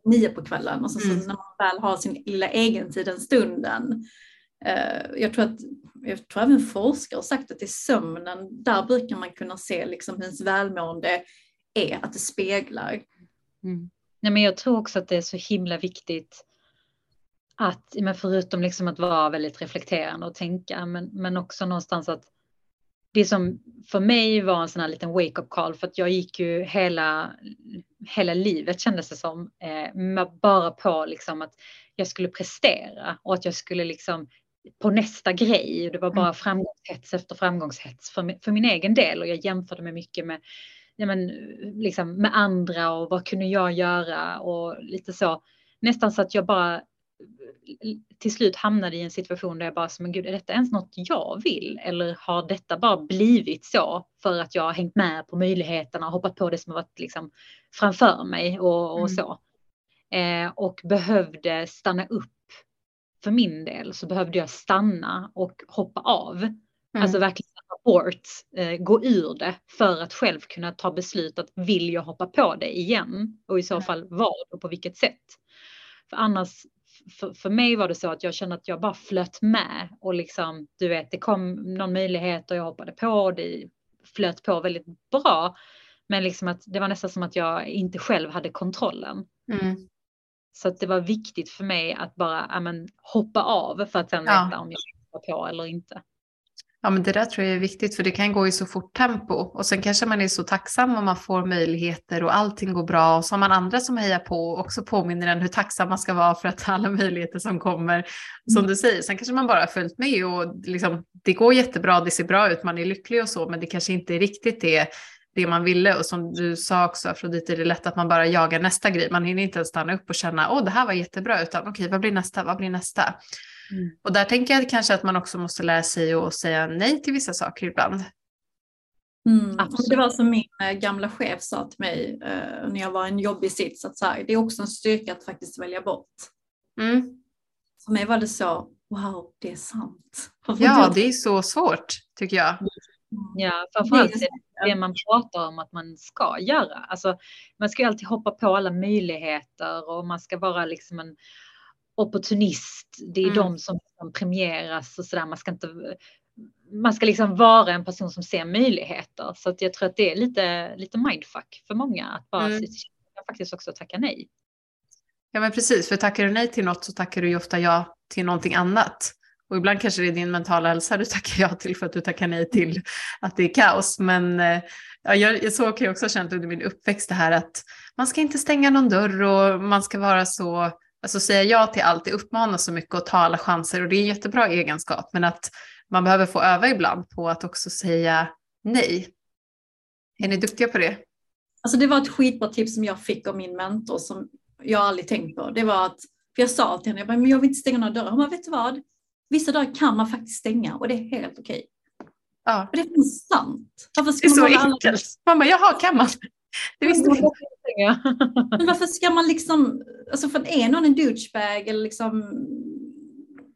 Speaker 3: nio på kvällen. Och så, mm. när man väl har sin lilla egentid den stunden. Eh, jag tror att jag tror även forskare har sagt att i sömnen, där brukar man kunna se liksom hur ens välmående är, att det speglar.
Speaker 2: Mm. Nej, men jag tror också att det är så himla viktigt att, men förutom liksom att vara väldigt reflekterande och tänka, men, men också någonstans att det som för mig var en sån här liten wake-up call, för att jag gick ju hela, hela livet kändes det som, eh, bara på liksom att jag skulle prestera och att jag skulle liksom på nästa grej. Det var bara mm. framgångshets efter framgångshets för, för min egen del och jag jämförde mig mycket med, ja, men, liksom med andra och vad kunde jag göra och lite så. Nästan så att jag bara till slut hamnade i en situation där jag bara, men gud, är detta ens något jag vill? Eller har detta bara blivit så för att jag har hängt med på möjligheterna och hoppat på det som har varit liksom framför mig och, och mm. så. Eh, och behövde stanna upp för min del så behövde jag stanna och hoppa av. Mm. Alltså verkligen abort, eh, gå ur det för att själv kunna ta beslut att vill jag hoppa på det igen och i så fall vad och på vilket sätt. För annars, för, för mig var det så att jag kände att jag bara flöt med och liksom, du vet, det kom någon möjlighet och jag hoppade på och det flöt på väldigt bra. Men liksom att det var nästan som att jag inte själv hade kontrollen. Mm. Så att det var viktigt för mig att bara amen, hoppa av för att sen ja. veta om jag hoppar på eller inte.
Speaker 1: Ja, men det där tror jag är viktigt för det kan gå i så fort tempo och sen kanske man är så tacksam om man får möjligheter och allting går bra och så har man andra som hejar på och också påminner en hur tacksam man ska vara för att alla möjligheter som kommer, som mm. du säger, sen kanske man bara har följt med och liksom, det går jättebra, det ser bra ut, man är lycklig och så, men det kanske inte riktigt är det man ville och som du sa också Afrodite, det är lätt att man bara jagar nästa grej, man hinner inte ens stanna upp och känna, åh det här var jättebra, utan okej, vad blir nästa, vad blir nästa? Mm. Och där tänker jag kanske att man också måste lära sig att säga nej till vissa saker ibland.
Speaker 3: Mm. Det var som min äh, gamla chef sa till mig äh, när jag var i en jobbig sits, att så här, det är också en styrka att faktiskt välja bort. Mm. För mig var det så, wow, det är sant.
Speaker 1: Ja, det är så svårt tycker jag.
Speaker 2: Ja, framförallt det, det man pratar om att man ska göra. Alltså, man ska ju alltid hoppa på alla möjligheter och man ska vara liksom en opportunist. Det är mm. de som premieras och sådär. Man ska inte man ska liksom vara en person som ser möjligheter. Så att jag tror att det är lite, lite mindfuck för många att bara mm. faktiskt också tacka nej.
Speaker 1: Ja men precis, för tackar du nej till något så tackar du ju ofta ja till någonting annat. Och ibland kanske det är din mentala hälsa du tackar ja till för att du tackar nej till att det är kaos. Men eh, ja, jag, så kan jag också ha känt under min uppväxt det här att man ska inte stänga någon dörr och man ska vara så alltså säga ja till allt, det uppmanar så mycket och ta alla chanser och det är en jättebra egenskap, men att man behöver få öva ibland på att också säga nej. Är ni duktiga på det?
Speaker 3: Alltså det var ett skitbra tips som jag fick av min mentor som jag aldrig tänkt på. Det var att, för jag sa till henne, jag, bara, men jag vill inte stänga några dörrar. Hon bara, vet du vad? Vissa dörrar kan man faktiskt stänga och det är helt okej. Ja. För det är sant.
Speaker 1: Varför ska det är så enkelt. Alla... Man bara, jaha, kan man? Det visste
Speaker 3: jag inte. Men varför ska man liksom, alltså för är någon en douchebag eller liksom,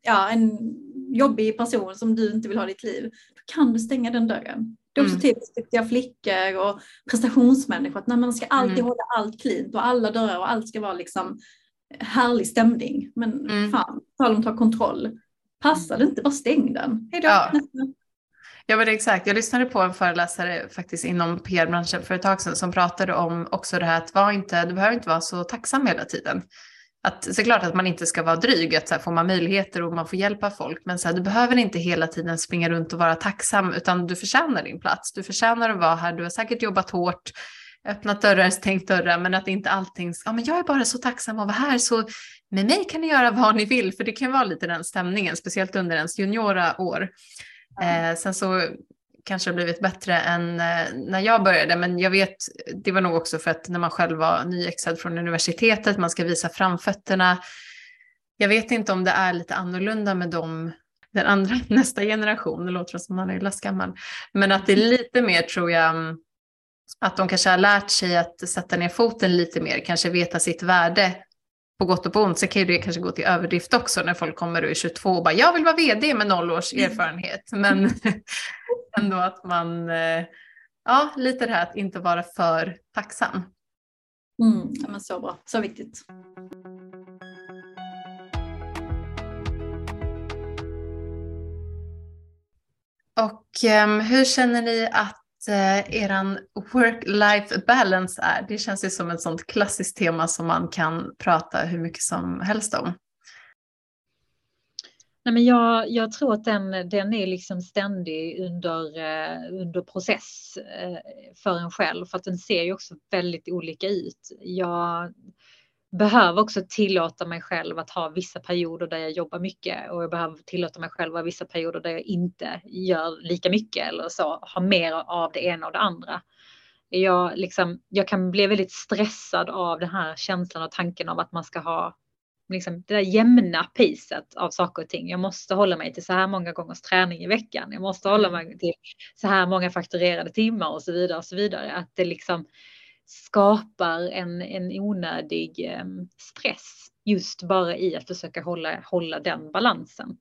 Speaker 3: ja, en jobbig person som du inte vill ha i ditt liv, då kan du stänga den dörren. Det är också mm. typiskt duktiga flickor och prestationsmänniskor, att nej, man ska alltid mm. hålla allt cleant och alla dörrar och allt ska vara liksom härlig stämning. Men mm. fan, tal om att ta kontroll. Passar det inte, bara stäng den. Hejdå, ja.
Speaker 1: Ja men exakt, jag lyssnade på en föreläsare faktiskt inom PR-branschen för ett tag sedan som pratade om också det här att var inte, du behöver inte vara så tacksam hela tiden. Att såklart att man inte ska vara dryg, att så här, får man möjligheter och man får hjälpa folk, men så här, du behöver inte hela tiden springa runt och vara tacksam, utan du förtjänar din plats. Du förtjänar att vara här, du har säkert jobbat hårt, öppnat dörrar, stängt dörrar, men att inte allting, ja men jag är bara så tacksam att vara här, så med mig kan ni göra vad ni vill, för det kan vara lite den stämningen, speciellt under ens juniora år. Eh, sen så kanske det blivit bättre än eh, när jag började, men jag vet, det var nog också för att när man själv var nyexad från universitetet, man ska visa framfötterna. Jag vet inte om det är lite annorlunda med dem, den andra, nästa generation, det låter som man är lastgammal, men att det är lite mer tror jag, att de kanske har lärt sig att sätta ner foten lite mer, kanske veta sitt värde på gott och på ont. Sen kan ju det kanske gå till överdrift också när folk kommer och är 22 och bara jag vill vara vd med noll års mm. erfarenhet. Men ändå att man, eh, ja lite det här att inte vara för tacksam.
Speaker 3: Mm, ja, men så bra, så viktigt.
Speaker 1: Och um, hur känner ni att eh, eran work-life balance är. Det känns ju som ett sånt klassiskt tema som man kan prata hur mycket som helst om.
Speaker 2: Nej, men jag, jag tror att den, den är liksom ständig under, eh, under process eh, för en själv för att den ser ju också väldigt olika ut. Jag behöver också tillåta mig själv att ha vissa perioder där jag jobbar mycket och jag behöver tillåta mig själv att ha vissa perioder där jag inte gör lika mycket eller så, ha mer av det ena och det andra. Jag, liksom, jag kan bli väldigt stressad av den här känslan och tanken av att man ska ha liksom, det där jämna pacet av saker och ting. Jag måste hålla mig till så här många gångers träning i veckan. Jag måste hålla mig till så här många fakturerade timmar och så vidare och så vidare. Att det liksom, skapar en, en onödig ehm, stress just bara i att försöka hålla, hålla den balansen.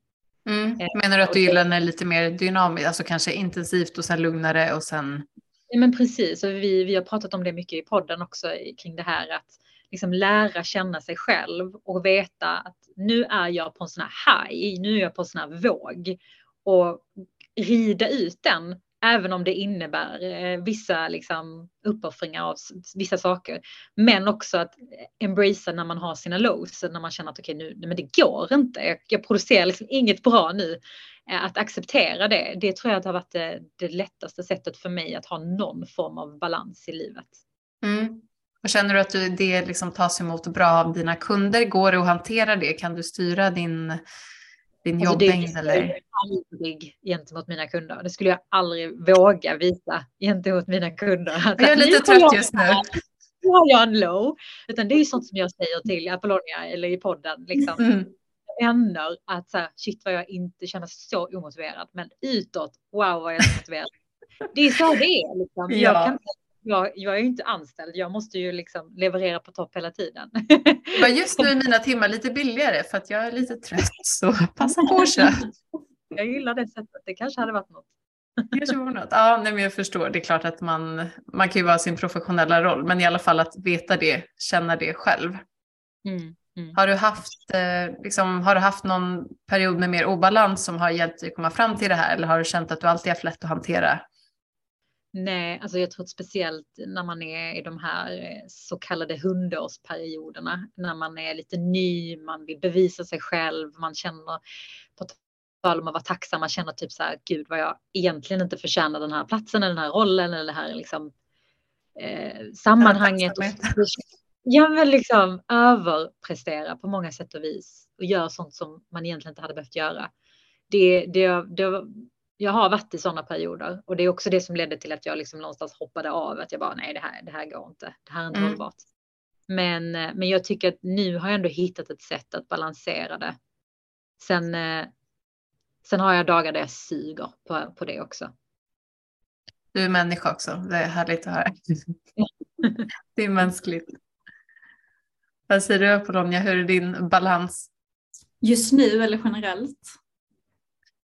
Speaker 1: Mm. Eh, Menar du att du gillar när det är lite mer dynamiskt, alltså kanske intensivt och sen lugnare och sen?
Speaker 2: Ja, men precis, och vi, vi har pratat om det mycket i podden också kring det här att liksom lära känna sig själv och veta att nu är jag på en sån här high, nu är jag på en sån här våg och rida ut den Även om det innebär eh, vissa liksom, uppoffringar av vissa saker. Men också att embracea när man har sina lows, när man känner att okej okay, nu, men det går inte. Jag, jag producerar liksom inget bra nu. Eh, att acceptera det, det tror jag har varit det, det lättaste sättet för mig att ha någon form av balans i livet.
Speaker 1: Mm. Och känner du att du, det liksom tas emot bra av dina kunder? Går det att hantera det? Kan du styra din, din alltså jobbmängd? Det är
Speaker 2: aldrig gentemot mina kunder. Det skulle jag aldrig våga visa gentemot mina kunder.
Speaker 1: Jag är lite trött just nu.
Speaker 2: Nu har jag en low. Utan det är sånt som jag säger till Apollonia eller i podden. Liksom. Mm vänner att så här, shit vad jag inte känner så omotiverad. Men utåt, wow vad jag är motiverad. det är så det är. Liksom. Ja. Jag, kan, jag, jag, är ju inte anställd. Jag måste ju liksom leverera på topp hela tiden.
Speaker 1: Men just nu är mina timmar lite billigare för att jag är lite trött. Så passa på att köra.
Speaker 2: Jag gillar det sättet. Det kanske hade varit något.
Speaker 1: Kanske var något. Ja, nej, men jag förstår. Det är klart att man, man kan ju vara sin professionella roll, men i alla fall att veta det, känna det själv. Mm. Mm. Har, du haft, eh, liksom, har du haft någon period med mer obalans som har hjälpt dig komma fram till det här eller har du känt att du alltid haft lätt att hantera?
Speaker 2: Nej, alltså jag tror att speciellt när man är i de här eh, så kallade hundårsperioderna, när man är lite ny, man vill bevisa sig själv, man känner på tal om att vara tacksam, man känner typ så här, gud vad jag egentligen inte förtjänar den här platsen eller den här rollen eller det här liksom eh, sammanhanget. Ja, men liksom överprestera på många sätt och vis och göra sånt som man egentligen inte hade behövt göra. Det, det, det, jag har varit i sådana perioder och det är också det som ledde till att jag liksom någonstans hoppade av att jag bara nej, det här, det här går inte. Det här är inte mm. hållbart. Men, men jag tycker att nu har jag ändå hittat ett sätt att balansera det. Sen, sen har jag dagar där jag suger på, på det också.
Speaker 1: Du är människa också. Det är härligt att höra. det är mänskligt. Vad säger du Apollonia, hur är din balans?
Speaker 3: Just nu eller generellt?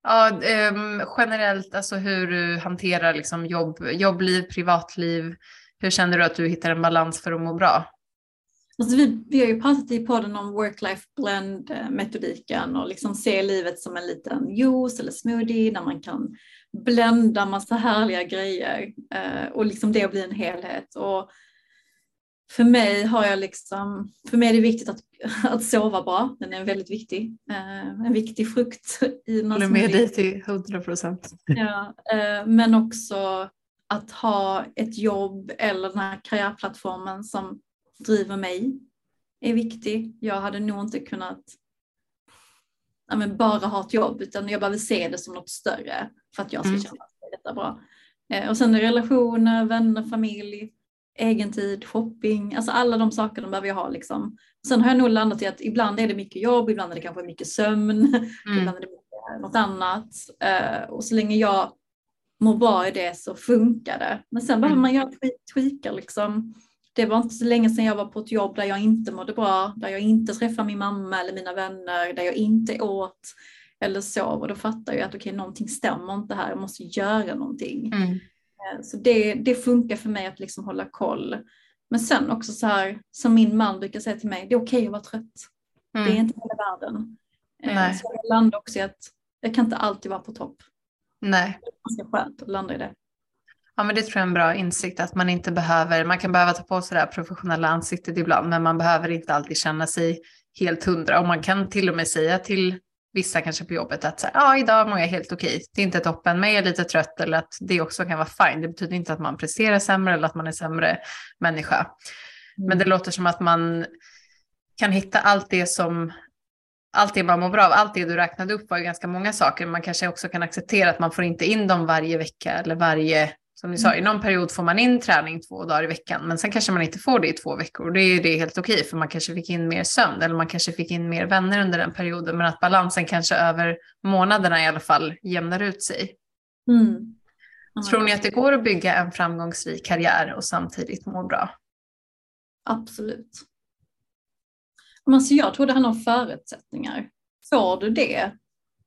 Speaker 1: Ja, um, generellt, alltså hur du hanterar liksom jobb, jobbliv, privatliv. Hur känner du att du hittar en balans för att må bra?
Speaker 3: Alltså vi, vi har ju pratat i podden om work-life blend metodiken och liksom se livet som en liten juice eller smoothie där man kan blända massa härliga grejer eh, och liksom det blir en helhet. Och för mig har jag liksom, för mig är det viktigt att, att sova bra. Den är väldigt viktig. Eh, en viktig frukt.
Speaker 1: I Håller med dig till hundra procent.
Speaker 3: Ja, eh, men också att ha ett jobb eller den här karriärplattformen som driver mig är viktig. Jag hade nog inte kunnat ja, men bara ha ett jobb utan jag behöver se det som något större för att jag ska mm. känna att detta är bra. Eh, och sen relationer, vänner, familj egen tid, shopping, alltså alla de sakerna behöver jag ha liksom. Sen har jag nog landat i att ibland är det mycket jobb, ibland är det kanske mycket sömn, mm. ibland är det något annat. Uh, och så länge jag mår bra i det så funkar det. Men sen behöver mm. man göra tweakar liksom. Det var inte så länge sedan jag var på ett jobb där jag inte mådde bra, där jag inte träffade min mamma eller mina vänner, där jag inte åt eller sov och då fattar jag att okej, okay, någonting stämmer inte här, jag måste göra någonting. Mm. Eh, så det, det funkar för mig att liksom hålla koll. Men sen också så här, som min man brukar säga till mig, det är okej okay att vara trött. Mm. Det är mm. inte hela världen. Eh, Nej. Så jag landar också i att jag kan inte alltid vara på topp.
Speaker 1: Nej.
Speaker 3: Det är ganska skönt att landa i det.
Speaker 1: Ja, men det tror jag är en bra insikt att man inte behöver, man kan behöva ta på sig det här professionella ansiktet ibland, men man behöver inte alltid känna sig helt hundra och man kan till och med säga till vissa kanske på jobbet att så här, ja, idag mår jag helt okej. Det är inte toppen, men jag är lite trött eller att det också kan vara fine. Det betyder inte att man presterar sämre eller att man är sämre människa. Mm. Men det låter som att man kan hitta allt det som allt det man mår bra av, allt det du räknade upp var ju ganska många saker. Man kanske också kan acceptera att man får inte in dem varje vecka eller varje som ni sa, mm. i någon period får man in träning två dagar i veckan, men sen kanske man inte får det i två veckor. Det är det helt okej, för man kanske fick in mer sömn eller man kanske fick in mer vänner under den perioden, men att balansen kanske över månaderna i alla fall jämnar ut sig. Mm. Tror ni att det går att bygga en framgångsrik karriär och samtidigt må bra?
Speaker 3: Absolut. Alltså jag tror det handlar om förutsättningar. Får du det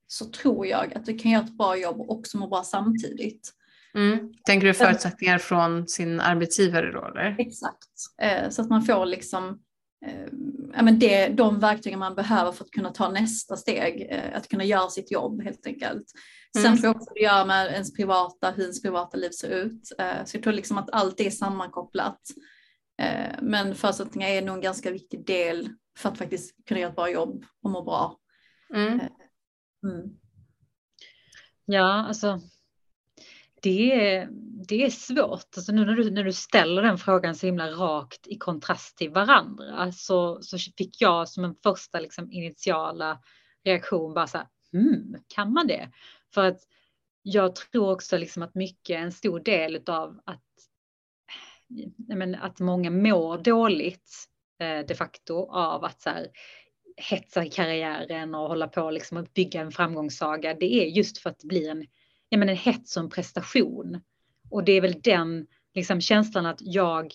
Speaker 3: så tror jag att du kan göra ett bra jobb och också må bra samtidigt.
Speaker 1: Mm. Tänker du förutsättningar från sin arbetsgivare då? Eller?
Speaker 3: Exakt, eh, så att man får liksom eh, ja, men det, de verktygen man behöver för att kunna ta nästa steg, eh, att kunna göra sitt jobb helt enkelt. Sen mm. tror jag också det gör med ens privata, hur ens privata liv ser ut. Så jag tror liksom att allt är sammankopplat. Men förutsättningar är nog en ganska viktig del för att faktiskt kunna göra ett bra jobb och må bra. Mm. Mm.
Speaker 2: Ja, alltså det är, det är svårt. Alltså nu när du, när du ställer den frågan så himla rakt i kontrast till varandra så, så fick jag som en första liksom, initiala reaktion bara så här, hmm, kan man det? För att jag tror också liksom att mycket, en stor del av att, men, att många mår dåligt eh, de facto av att så här, hetsa i karriären och hålla på liksom att bygga en framgångssaga. Det är just för att det blir en, ja, men en hets och en prestation. Och det är väl den liksom, känslan att jag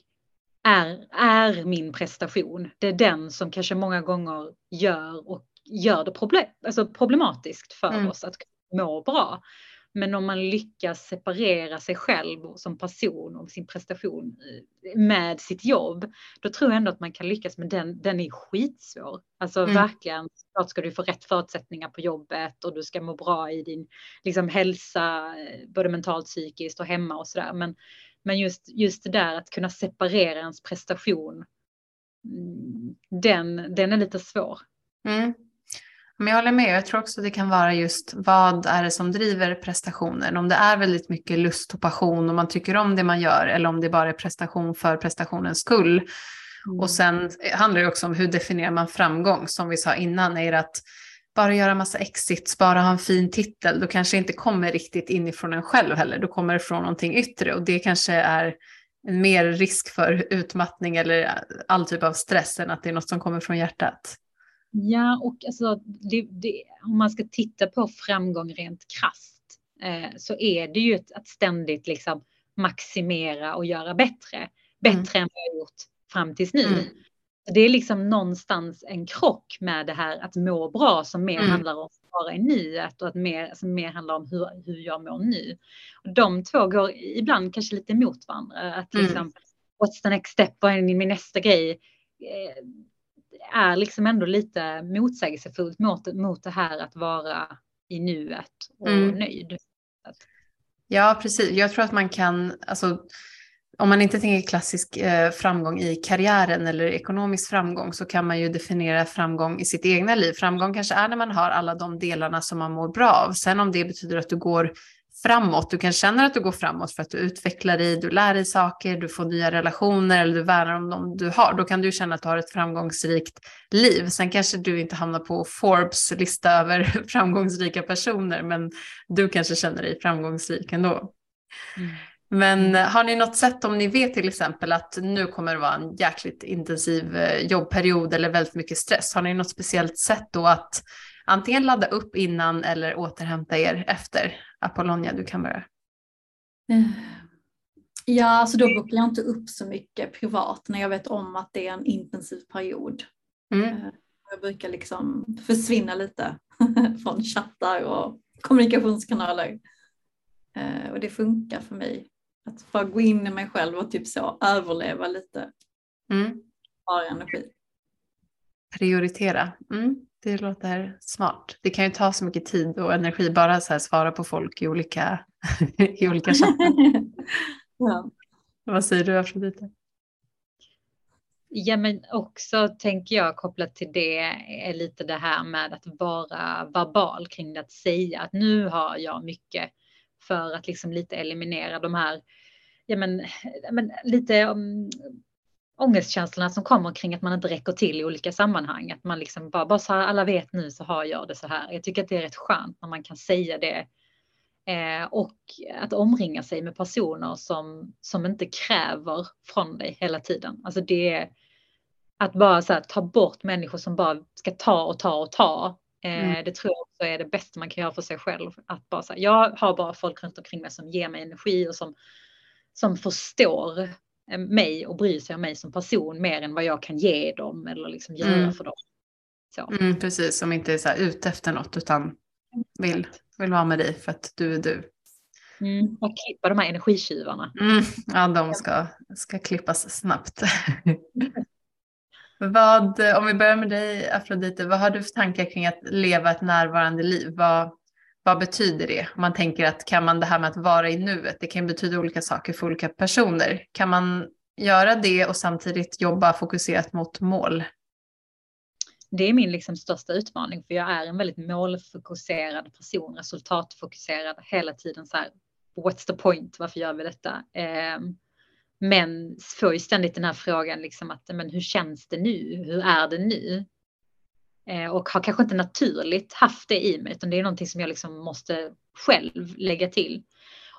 Speaker 2: är, är min prestation. Det är den som kanske många gånger gör och gör det problem, alltså problematiskt för mm. oss att må bra. Men om man lyckas separera sig själv som person och sin prestation med sitt jobb, då tror jag ändå att man kan lyckas, men den, den är skitsvår. Alltså mm. verkligen, klart ska du få rätt förutsättningar på jobbet och du ska må bra i din liksom, hälsa, eh, både mentalt, psykiskt och hemma och sådär. Men, men just, just det där att kunna separera ens prestation, mm, den, den är lite svår.
Speaker 1: Mm. Men jag håller med, jag tror också det kan vara just vad är det som driver prestationen. Om det är väldigt mycket lust och passion och man tycker om det man gör eller om det bara är prestation för prestationens skull. Mm. Och sen handlar det också om hur definierar man framgång som vi sa innan, är det att bara göra massa exits, bara ha en fin titel, då kanske inte kommer riktigt inifrån en själv heller, då kommer det från någonting yttre och det kanske är en mer risk för utmattning eller all typ av stress än att det är något som kommer från hjärtat.
Speaker 2: Ja, och alltså, det, det, om man ska titta på framgång rent krast eh, så är det ju ett, att ständigt liksom maximera och göra bättre. Bättre mm. än vad jag gjort fram tills nu. Mm. Det är liksom någonstans en krock med det här att må bra som mer mm. handlar om att vara i nuet och att mer, alltså mer handlar om hur, hur jag mår nu. Och de två går ibland kanske lite emot varandra. Att mm. liksom, what's the next step? Vad är min nästa grej? Är liksom ändå lite motsägelsefullt mot, mot det här att vara i nuet och mm. nöjd.
Speaker 1: Ja, precis. Jag tror att man kan, alltså, om man inte tänker klassisk eh, framgång i karriären eller ekonomisk framgång så kan man ju definiera framgång i sitt egna liv. Framgång kanske är när man har alla de delarna som man mår bra av. Sen om det betyder att du går framåt. Du kan känna att du går framåt för att du utvecklar dig, du lär dig saker, du får nya relationer eller du värnar om dem du har. Då kan du känna att du har ett framgångsrikt liv. Sen kanske du inte hamnar på Forbes lista över framgångsrika personer, men du kanske känner dig framgångsrik ändå. Mm. Men har ni något sätt om ni vet till exempel att nu kommer det vara en jäkligt intensiv eh, jobbperiod eller väldigt mycket stress. Har ni något speciellt sätt då att antingen ladda upp innan eller återhämta er efter? Apollonia, du kan börja.
Speaker 3: Eh, ja, alltså då bokar jag inte upp så mycket privat när jag vet om att det är en intensiv period. Mm. Eh, jag brukar liksom försvinna lite från chattar och kommunikationskanaler. Eh, och det funkar för mig. Att få gå in i mig själv och typ så överleva lite. Mm. Spara energi.
Speaker 1: Prioritera. Mm. Det låter smart. Det kan ju ta så mycket tid och energi bara så här svara på folk i olika, i olika chattar. ja. Vad säger du Afrodite?
Speaker 2: Ja men också tänker jag kopplat till det är lite det här med att vara verbal kring det att säga att nu har jag mycket för att liksom lite eliminera de här, ja men, men lite um, ångestkänslorna som kommer kring att man inte räcker till i olika sammanhang. Att man liksom bara, bara så här, alla vet nu så har jag det så här. Jag tycker att det är rätt skönt när man kan säga det. Eh, och att omringa sig med personer som, som inte kräver från dig hela tiden. Alltså det är att bara så här, ta bort människor som bara ska ta och ta och ta. Eh, mm. Det tror jag också är det bästa man kan göra för sig själv. Att bara så här, jag har bara folk runt omkring mig som ger mig energi och som, som förstår mig och bryr sig om mig som person mer än vad jag kan ge dem eller liksom göra mm. för dem.
Speaker 1: Mm, precis, som inte är så här ute efter något utan vill, vill vara med dig för att du är du.
Speaker 2: Mm, och klippa de här energitjuvarna.
Speaker 1: Mm, ja, de ska, ska klippas snabbt. vad, om vi börjar med dig Afrodite, vad har du för tankar kring att leva ett närvarande liv? Vad, vad betyder det? Man tänker att kan man det här med att vara i nuet, det kan betyda olika saker för olika personer. Kan man göra det och samtidigt jobba fokuserat mot mål?
Speaker 2: det är min liksom största utmaning för jag är en väldigt målfokuserad person, resultatfokuserad hela tiden så här. What's the point? Varför gör vi detta? Eh, men får ju ständigt den här frågan liksom att men hur känns det nu? Hur är det nu? Eh, och har kanske inte naturligt haft det i mig utan det är någonting som jag liksom måste själv lägga till.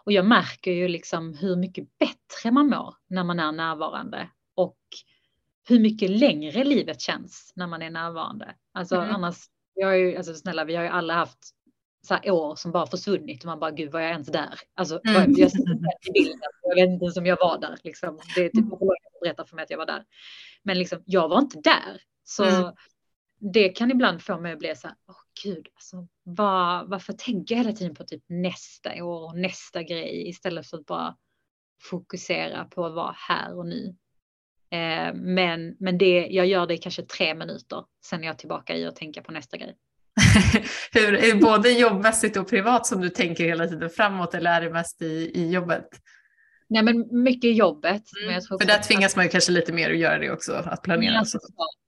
Speaker 2: Och jag märker ju liksom hur mycket bättre man mår när man är närvarande och hur mycket längre livet känns när man är närvarande. Alltså mm. annars, jag är ju, alltså snälla vi har ju alla haft så år som bara försvunnit och man bara gud var jag ens där? Alltså mm. jag, jag vet inte ens om jag var där liksom. Det är typ mm. berättar för mig att jag var där. Men liksom jag var inte där. Så mm det kan ibland få mig att bli så här, åh gud, alltså, var, varför tänker jag hela tiden på typ nästa år och nästa grej istället för att bara fokusera på att vara här och nu. Eh, men, men det, jag gör det i kanske tre minuter, sen är jag tillbaka i att tänka på nästa grej.
Speaker 1: Hur, är det både jobbmässigt och privat som du tänker hela tiden framåt eller är det mest i, i jobbet?
Speaker 2: Nej men mycket jobbet.
Speaker 1: Mm. För där tvingas man ju kanske lite mer att göra det också, att planera. Ja,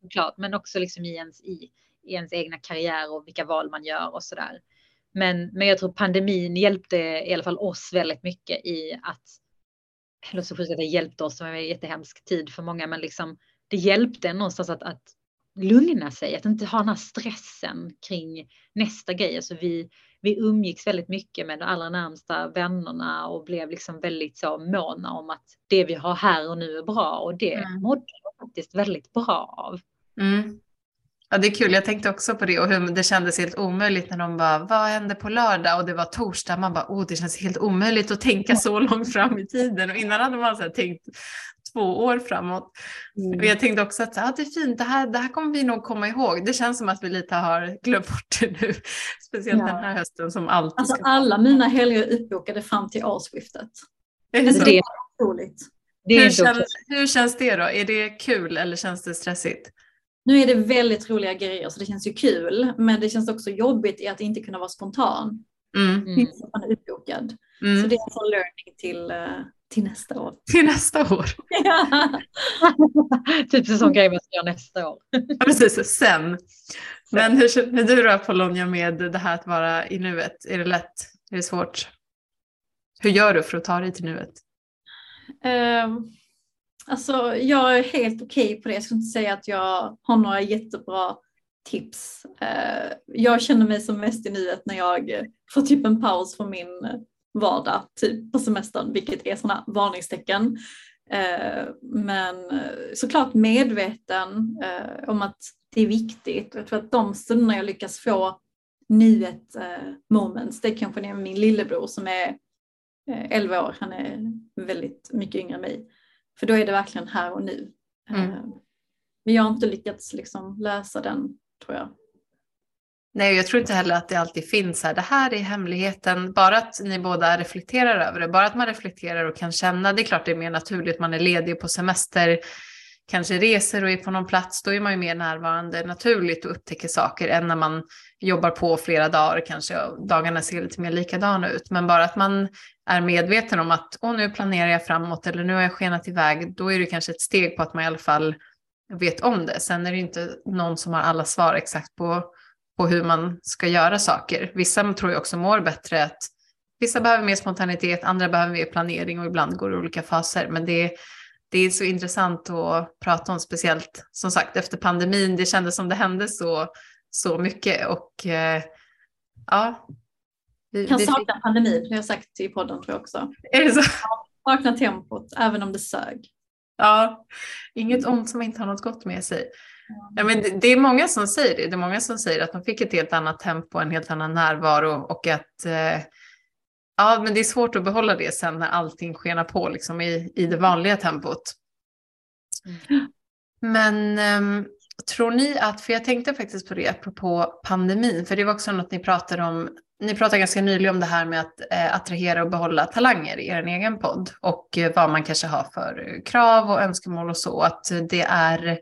Speaker 2: såklart, men också liksom i ens, i, i ens egna karriär och vilka val man gör och sådär. Men, men jag tror pandemin hjälpte i alla fall oss väldigt mycket i att eller så att det hjälpte oss, det var en jättehemsk tid för många, men liksom det hjälpte någonstans att, att lugna sig, att inte ha den här stressen kring nästa grej. Alltså vi, vi umgicks väldigt mycket med de allra närmsta vännerna och blev liksom väldigt så måna om att det vi har här och nu är bra och det mm. mådde jag faktiskt väldigt bra av.
Speaker 1: Mm. Ja, det är kul. Jag tänkte också på det och hur det kändes helt omöjligt när de bara, vad händer på lördag? Och det var torsdag. Man bara, oh, det känns helt omöjligt att tänka så långt fram i tiden. Och innan hade man så tänkt två år framåt. Mm. Och jag tänkte också att ah, det är fint, det här, det här kommer vi nog komma ihåg. Det känns som att vi lite har glömt bort det nu. Speciellt ja. den här hösten som alltid
Speaker 3: Alltså alla mina helger är uppbokade fram till årsskiftet.
Speaker 1: Är det, alltså, det är otroligt. hur, känns, hur känns det då? Är det kul eller känns det stressigt?
Speaker 3: Nu är det väldigt roliga grejer så det känns ju kul, men det känns också jobbigt i att inte kunna vara spontan. Mm. mm. man är uppbokad. Mm. Så det är en learning till, eh, till nästa år.
Speaker 1: Till nästa år?
Speaker 3: Ja.
Speaker 2: typ en sån grej man ska göra nästa år.
Speaker 1: ja, precis, sen. Men hur känner du då Polonia med det här att vara i nuet? Är det lätt? Är det svårt? Hur gör du för att ta dig till nuet?
Speaker 3: Um Alltså jag är helt okej okay på det. Jag skulle inte säga att jag har några jättebra tips. Eh, jag känner mig som mest i nuet när jag får typ en paus från min vardag, typ på semestern, vilket är sådana varningstecken. Eh, men såklart medveten eh, om att det är viktigt. Jag tror att de stunderna jag lyckas få nuet moments, det kanske är min lillebror som är 11 år, han är väldigt mycket yngre än mig. För då är det verkligen här och nu. Mm. Eh, men jag har inte lyckats liksom lösa den tror jag.
Speaker 1: Nej, jag tror inte heller att det alltid finns här. Det här är hemligheten. Bara att ni båda reflekterar över det, bara att man reflekterar och kan känna. Det är klart det är mer naturligt, man är ledig på semester, kanske reser och är på någon plats. Då är man ju mer närvarande naturligt och upptäcker saker än när man jobbar på flera dagar kanske dagarna ser lite mer likadana ut. Men bara att man är medveten om att Åh, nu planerar jag framåt eller nu har jag skenat iväg, då är det kanske ett steg på att man i alla fall vet om det. Sen är det inte någon som har alla svar exakt på, på hur man ska göra saker. Vissa tror jag också mår bättre att vissa behöver mer spontanitet, andra behöver mer planering och ibland går det olika faser. Men det, det är så intressant att prata om, speciellt som sagt efter pandemin. Det kändes som det hände så, så mycket och eh, ja,
Speaker 3: jag kan sakna pandemin, det har jag sagt i podden tror jag också.
Speaker 1: Är det så?
Speaker 3: Jag saknar tempot, även om det sög.
Speaker 1: Ja, inget ont som inte har något gott med sig. Ja, men det, det, är många som säger det. Det är många som säger att de fick ett helt annat tempo, en helt annan närvaro och att eh, ja, men det är svårt att behålla det sen när allting skenar på liksom i, i det vanliga tempot. Mm. Men eh, tror ni att, för jag tänkte faktiskt på det apropå pandemin, för det var också något ni pratade om ni pratade ganska nyligen om det här med att eh, attrahera och behålla talanger i er egen podd och eh, vad man kanske har för krav och önskemål och så. Att det är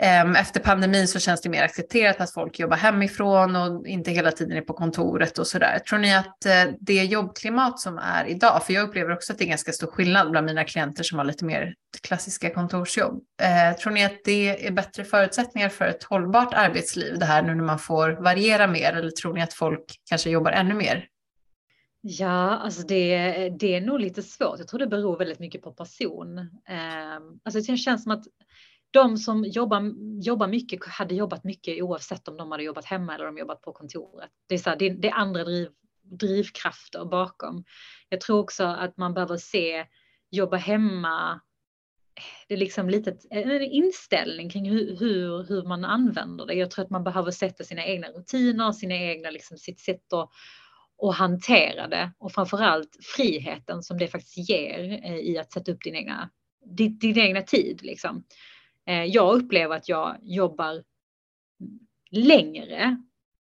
Speaker 1: Ehm, efter pandemin så känns det mer accepterat att folk jobbar hemifrån och inte hela tiden är på kontoret och sådär. Tror ni att eh, det jobbklimat som är idag, för jag upplever också att det är ganska stor skillnad bland mina klienter som har lite mer klassiska kontorsjobb. Eh, tror ni att det är bättre förutsättningar för ett hållbart arbetsliv det här nu när man får variera mer eller tror ni att folk kanske jobbar ännu mer?
Speaker 2: Ja, alltså det, det är nog lite svårt. Jag tror det beror väldigt mycket på person. Eh, alltså det känns som att de som jobbar, jobbar mycket hade jobbat mycket oavsett om de hade jobbat hemma eller de jobbat på kontoret. Det är, så här, det, det är andra driv, drivkrafter bakom. Jag tror också att man behöver se jobba hemma. Det är liksom lite en inställning kring hur, hur, hur man använder det. Jag tror att man behöver sätta sina egna rutiner, sina egna, liksom sitt sätt att och hantera det och framförallt friheten som det faktiskt ger eh, i att sätta upp din egna, din, din egna tid. Liksom. Eh, jag upplever att jag jobbar längre.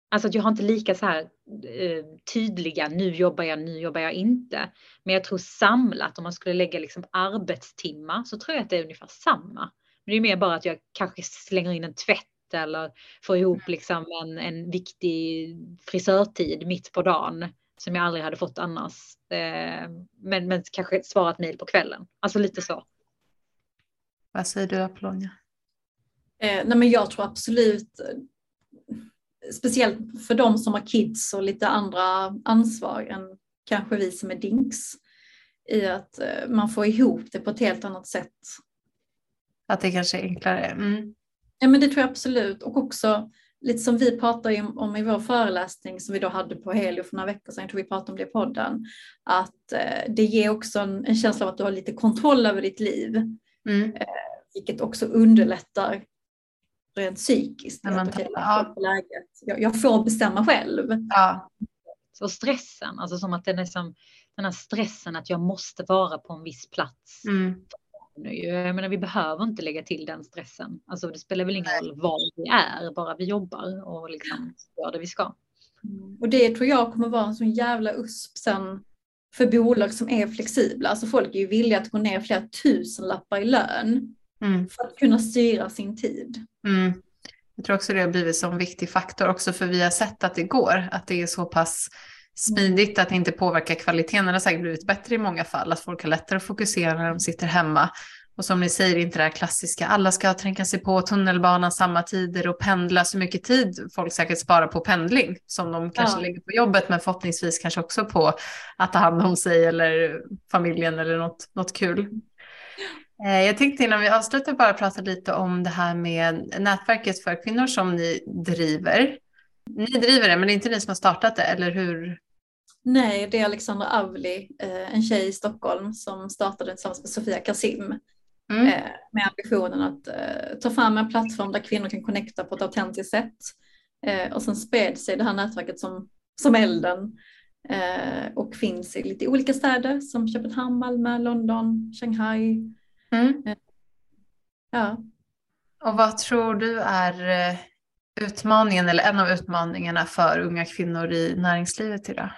Speaker 2: Alltså att jag har inte lika så här eh, tydliga, nu jobbar jag, nu jobbar jag inte. Men jag tror samlat, om man skulle lägga liksom arbetstimmar, så tror jag att det är ungefär samma. Men det är mer bara att jag kanske slänger in en tvätt eller får ihop liksom en, en viktig frisörtid mitt på dagen som jag aldrig hade fått annars. Eh, men, men kanske svara ett mejl på kvällen. Alltså lite så.
Speaker 1: Vad säger du Apollonia?
Speaker 3: Eh, nej men jag tror absolut, speciellt för de som har kids och lite andra ansvar än kanske vi som är dinks, i att eh, man får ihop det på ett helt annat sätt.
Speaker 1: Att det kanske är enklare? Mm.
Speaker 3: Ja men det tror jag absolut och också lite som vi pratade om, i vår föreläsning som vi då hade på Helio för några veckor sedan, jag tror vi pratade om det i podden, att eh, det ger också en, en, känsla av att du har lite kontroll över ditt liv. Mm. Eh, vilket också underlättar rent psykiskt.
Speaker 1: Man tar, ja.
Speaker 3: läget. Jag, jag, får bestämma själv.
Speaker 1: Ja.
Speaker 2: Och stressen, alltså som att den är som den här stressen att jag måste vara på en viss plats.
Speaker 1: Mm.
Speaker 2: Jag menar, vi behöver inte lägga till den stressen. Alltså, det spelar väl ingen roll var vi är, bara vi jobbar och liksom gör det vi ska.
Speaker 3: Mm. Och det tror jag kommer vara en sån jävla USP sen för bolag som är flexibla. Alltså folk är ju villiga att gå ner flera tusen lappar i lön mm. för att kunna styra sin tid.
Speaker 1: Mm. Jag tror också det har blivit en viktig faktor också för vi har sett att det går, att det är så pass smidigt att det inte påverkar kvaliteten. Det har säkert blivit bättre i många fall, att folk har lättare att fokusera när de sitter hemma. Och som ni säger, inte det här klassiska, alla ska tränka sig på tunnelbanan samma tider och pendla så mycket tid folk säkert sparar på pendling som de kanske ja. lägger på jobbet men förhoppningsvis kanske också på att ta hand om sig eller familjen eller något, något kul. Eh, jag tänkte innan vi avslutar bara prata lite om det här med nätverket för kvinnor som ni driver. Ni driver det, men det är inte ni som har startat det, eller hur?
Speaker 3: Nej, det är Alexandra Avli, eh, en tjej i Stockholm som startade tillsammans med Sofia Kasim mm. Eh, med ambitionen att ta fram en plattform där kvinnor kan connecta på ett autentiskt sätt. Och sen spred sig det här nätverket som, som elden och finns i lite olika städer som Köpenhamn, Malmö, London, Shanghai,
Speaker 1: Mm. Eh,
Speaker 3: ja.
Speaker 1: Och vad tror du är eh, utmaningen eller en av utmaningarna för unga kvinnor i näringslivet idag?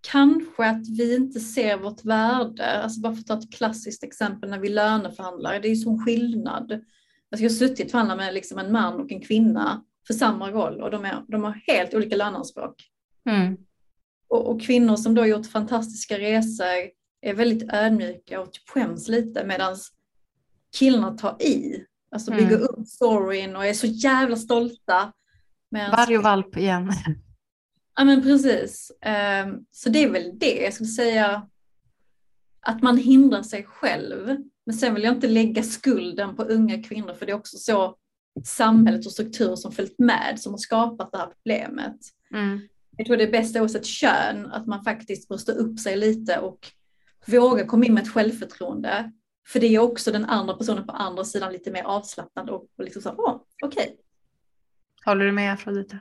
Speaker 3: Kanske att vi inte ser vårt värde, alltså bara för att ta ett klassiskt exempel när vi löneförhandlar, det är ju sån skillnad. Alltså jag har suttit och förhandlat med liksom en man och en kvinna för samma roll och de, är, de har helt olika löneanspråk.
Speaker 1: Mm.
Speaker 3: Och, och, kvinnor som då gjort fantastiska resor är väldigt ödmjuka och typ skäms lite medan killarna tar i. Alltså bygger mm. upp storyn och är så jävla stolta.
Speaker 1: Varg och valp igen.
Speaker 3: Ja men precis. Um, så det är väl det jag skulle säga. Att man hindrar sig själv. Men sen vill jag inte lägga skulden på unga kvinnor för det är också så samhället och strukturer som följt med som har skapat det här problemet.
Speaker 1: Mm.
Speaker 3: Jag tror det är bäst oavsett kön att man faktiskt bröstar upp sig lite och våga komma in med ett självförtroende. För det är också den andra personen på andra sidan lite mer avslappnad och, och liksom så, åh, okej. Okay.
Speaker 1: Håller du med Afrodite?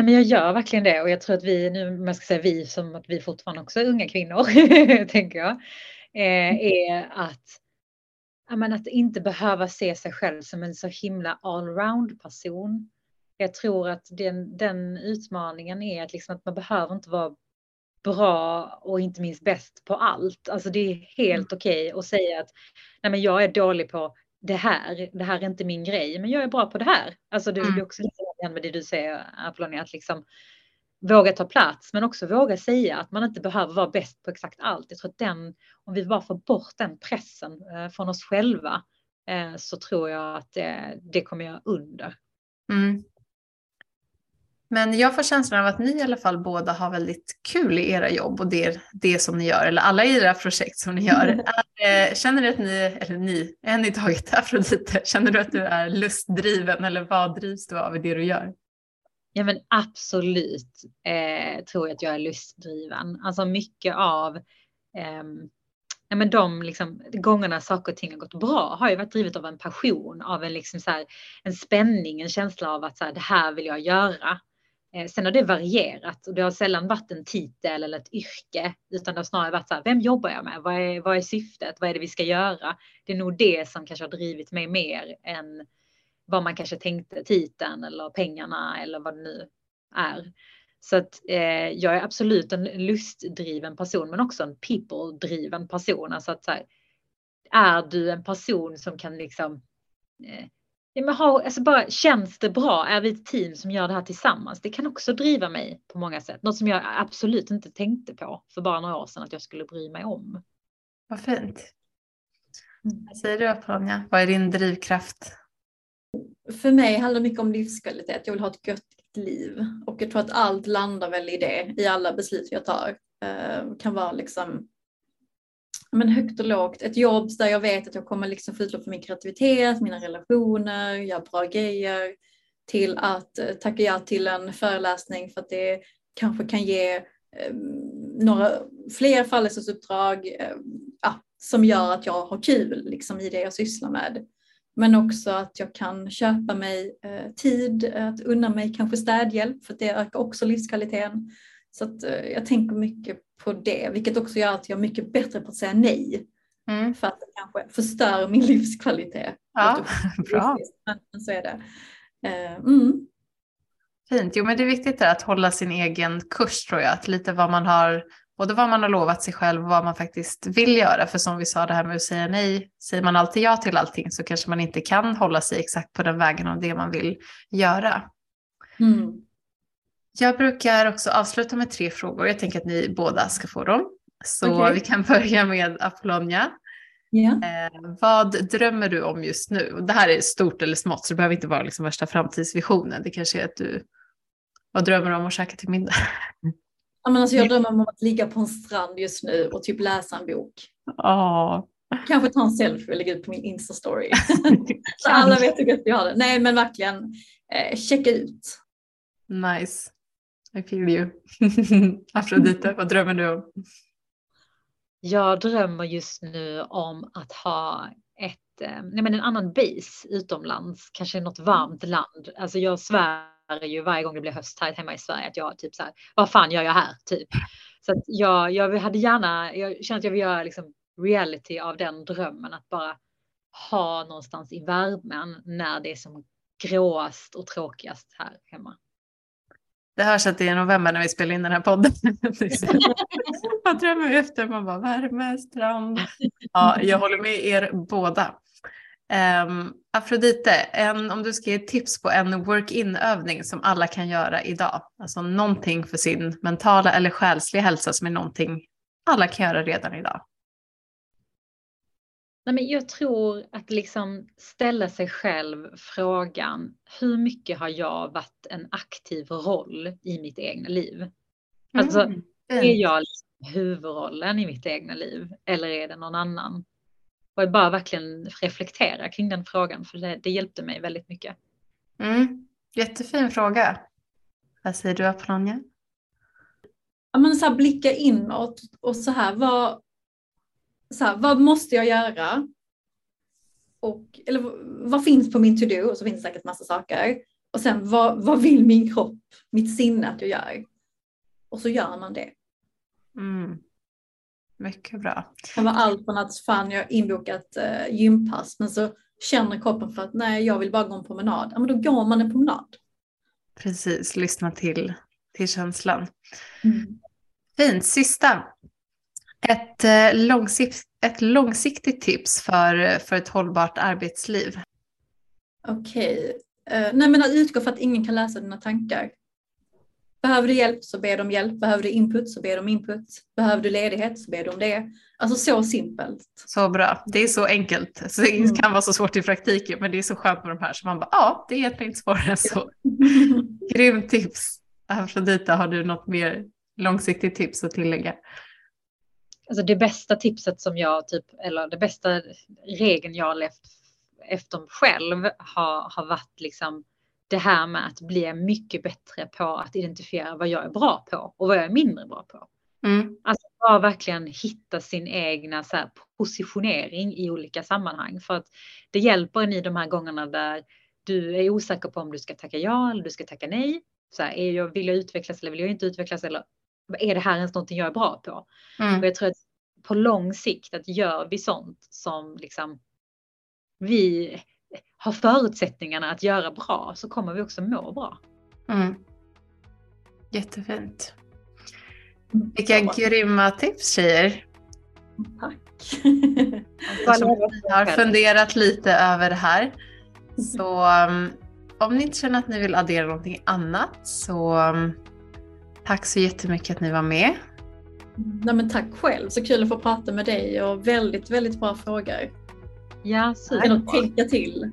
Speaker 2: Nej, men jag gör verkligen det och jag tror att vi, nu man ska säga vi som att vi fortfarande också är unga kvinnor, tänker jag, eh, är att, men, att inte behöva se sig själv som en så himla allround person. Jag tror att den, den utmaningen är att, liksom att man behöver inte vara bra och inte minst bäst på allt. Alltså det är helt mm. okej okay att säga att nej men jag är dålig på det här, det här är inte min grej, men jag är bra på det här. Alltså det, mm. det är också lite med det du säger Apollonia, att liksom våga ta plats, men också våga säga att man inte behöver vara bäst på exakt allt. Jag tror att den, om vi bara får bort den pressen eh, från oss själva, eh, så tror jag att det, det kommer göra under. Mm.
Speaker 1: Men jag får känslan av att ni i alla fall båda har väldigt kul i era jobb och det, det som ni gör, eller alla era projekt som ni gör. Är, eh, känner du att ni, eller ni, en i taget, Afrodite, känner du att du är lustdriven eller vad drivs du av i det du gör?
Speaker 2: Ja men absolut eh, tror jag att jag är lustdriven. Alltså mycket av eh, ja, men de liksom, gångerna saker och ting har gått bra har ju varit drivet av en passion, av en, liksom så här, en spänning, en känsla av att så här, det här vill jag göra. Eh, sen har det varierat och det har sällan varit en titel eller ett yrke, utan det har snarare varit så här, vem jobbar jag med? Vad är, vad är syftet? Vad är det vi ska göra? Det är nog det som kanske har drivit mig mer än vad man kanske tänkte titeln eller pengarna eller vad det nu är. Så att eh, jag är absolut en lustdriven person, men också en people-driven person. Alltså att så här, är du en person som kan liksom eh, Ja, men ha, alltså bara, känns det bra? Är vi ett team som gör det här tillsammans? Det kan också driva mig på många sätt. Något som jag absolut inte tänkte på för bara några år sedan att jag skulle bry mig om.
Speaker 1: Vad fint. Mm. Vad säger du Apollonia? Vad är din drivkraft?
Speaker 3: För mig handlar det mycket om livskvalitet. Jag vill ha ett gött liv och jag tror att allt landar väl i det i alla beslut jag tar. Uh, kan vara liksom men högt och lågt. Ett jobb där jag vet att jag kommer liksom få utlopp för min kreativitet, mina relationer, göra bra grejer. Till att eh, tacka ja till en föreläsning för att det kanske kan ge eh, några fler föreläsningsuppdrag eh, ja, som gör att jag har kul liksom, i det jag sysslar med. Men också att jag kan köpa mig eh, tid, att unna mig kanske städhjälp för det ökar också livskvaliteten. Så att, eh, jag tänker mycket på det, vilket också gör att jag är mycket bättre på att säga nej. Mm. För att det kanske förstör min livskvalitet.
Speaker 1: Ja, bra.
Speaker 3: Men så är det. Eh, mm.
Speaker 1: Fint, jo men det är viktigt att hålla sin egen kurs tror jag, att lite vad man har både vad man har lovat sig själv och vad man faktiskt vill göra. För som vi sa det här med att säga nej, säger man alltid ja till allting så kanske man inte kan hålla sig exakt på den vägen av det man vill göra. Mm. Jag brukar också avsluta med tre frågor. Jag tänker att ni båda ska få dem. Så okay. vi kan börja med Apollonia.
Speaker 3: Yeah.
Speaker 1: Eh, vad drömmer du om just nu? Det här är stort eller smått så det behöver inte vara liksom värsta framtidsvisionen. Det kanske är att du, vad drömmer du om att käka till middag?
Speaker 3: Ja, men alltså jag drömmer om att ligga på en strand just nu och typ läsa en bok.
Speaker 1: Oh.
Speaker 3: Kanske ta en selfie och lägga ut på min Insta-story. så alla vet hur gött jag har det. Nej men verkligen eh, checka ut.
Speaker 1: Nice. I feel you. Afrodite, vad drömmer du om?
Speaker 2: Jag drömmer just nu om att ha ett, eh, nej men en annan base utomlands, kanske något varmt land. Alltså jag svär ju varje gång det blir höst här hemma i Sverige att jag typ så här, vad fan gör jag här typ? Så att jag, jag hade gärna, jag känner att jag vill göra liksom reality av den drömmen att bara ha någonstans i värmen när det är som gråast och tråkigast här hemma.
Speaker 1: Det hörs att det är november när vi spelar in den här podden. Man drömmer efter, man bara värme, strand. Ja, jag håller med er båda. Um, Afrodite, en, om du ska ge tips på en work-in-övning som alla kan göra idag, alltså någonting för sin mentala eller själsliga hälsa som är någonting alla kan göra redan idag.
Speaker 2: Nej, men jag tror att liksom ställa sig själv frågan, hur mycket har jag varit en aktiv roll i mitt egna liv? Alltså, mm. är jag liksom huvudrollen i mitt egna liv eller är det någon annan? och bara verkligen reflektera kring den frågan för det, det hjälpte mig väldigt mycket.
Speaker 1: Mm. Jättefin fråga. Vad säger du Apollonia?
Speaker 3: Ja, men så här, blicka inåt och så här, vad, så här, vad måste jag göra? Och, eller vad finns på min to-do? Och så finns det säkert massa saker. Och sen vad, vad vill min kropp, mitt sinne att jag gör? Och så gör man det.
Speaker 1: Mm. Mycket bra.
Speaker 3: Det kan vara allt från att fan jag har inbokat uh, gympass men så känner kroppen för att nej jag vill bara gå en promenad. Ja men då går man en promenad.
Speaker 1: Precis, lyssna till, till känslan. Mm. Fint, sista. Ett eh, långsiktigt, ett långsiktigt tips för, för ett hållbart arbetsliv?
Speaker 3: Okej, okay. uh, nej men att utgå för att ingen kan läsa dina tankar. Behöver du hjälp så ber du om hjälp. Behöver du input så ber du om input. Behöver du ledighet så ber du om det. Alltså så simpelt.
Speaker 1: Så bra. Det är så enkelt. Så det mm. kan vara så svårt i praktiken men det är så skönt med de här så man bara ja, det är egentligen inte svårare än så. Grymt tips. Afrodita, har du något mer långsiktigt tips att tillägga?
Speaker 2: Alltså det bästa tipset som jag typ, eller det bästa regeln jag har levt efter själv har, har varit liksom det här med att bli mycket bättre på att identifiera vad jag är bra på och vad jag är mindre bra på. Mm. Alltså bara verkligen hitta sin egna så här, positionering i olika sammanhang för att det hjälper en i de här gångerna där du är osäker på om du ska tacka ja eller du ska tacka nej. Så här, är jag, vill jag utvecklas eller vill jag inte utvecklas eller är det här ens någonting jag är bra på? Mm. Och jag tror att på lång sikt att gör vi sånt som liksom vi har förutsättningarna att göra bra så kommer vi också må bra. Mm.
Speaker 1: Jättefint. Vilka mm. grymma tips tjejer.
Speaker 3: Tack.
Speaker 1: Vi har funderat lite över det här. Så um, om ni inte känner att ni vill addera någonting annat så um, tack så jättemycket att ni var med.
Speaker 3: Nej, men tack själv, så kul att få prata med dig och väldigt, väldigt bra frågor.
Speaker 2: Ja,
Speaker 3: superbra. Att tänka till.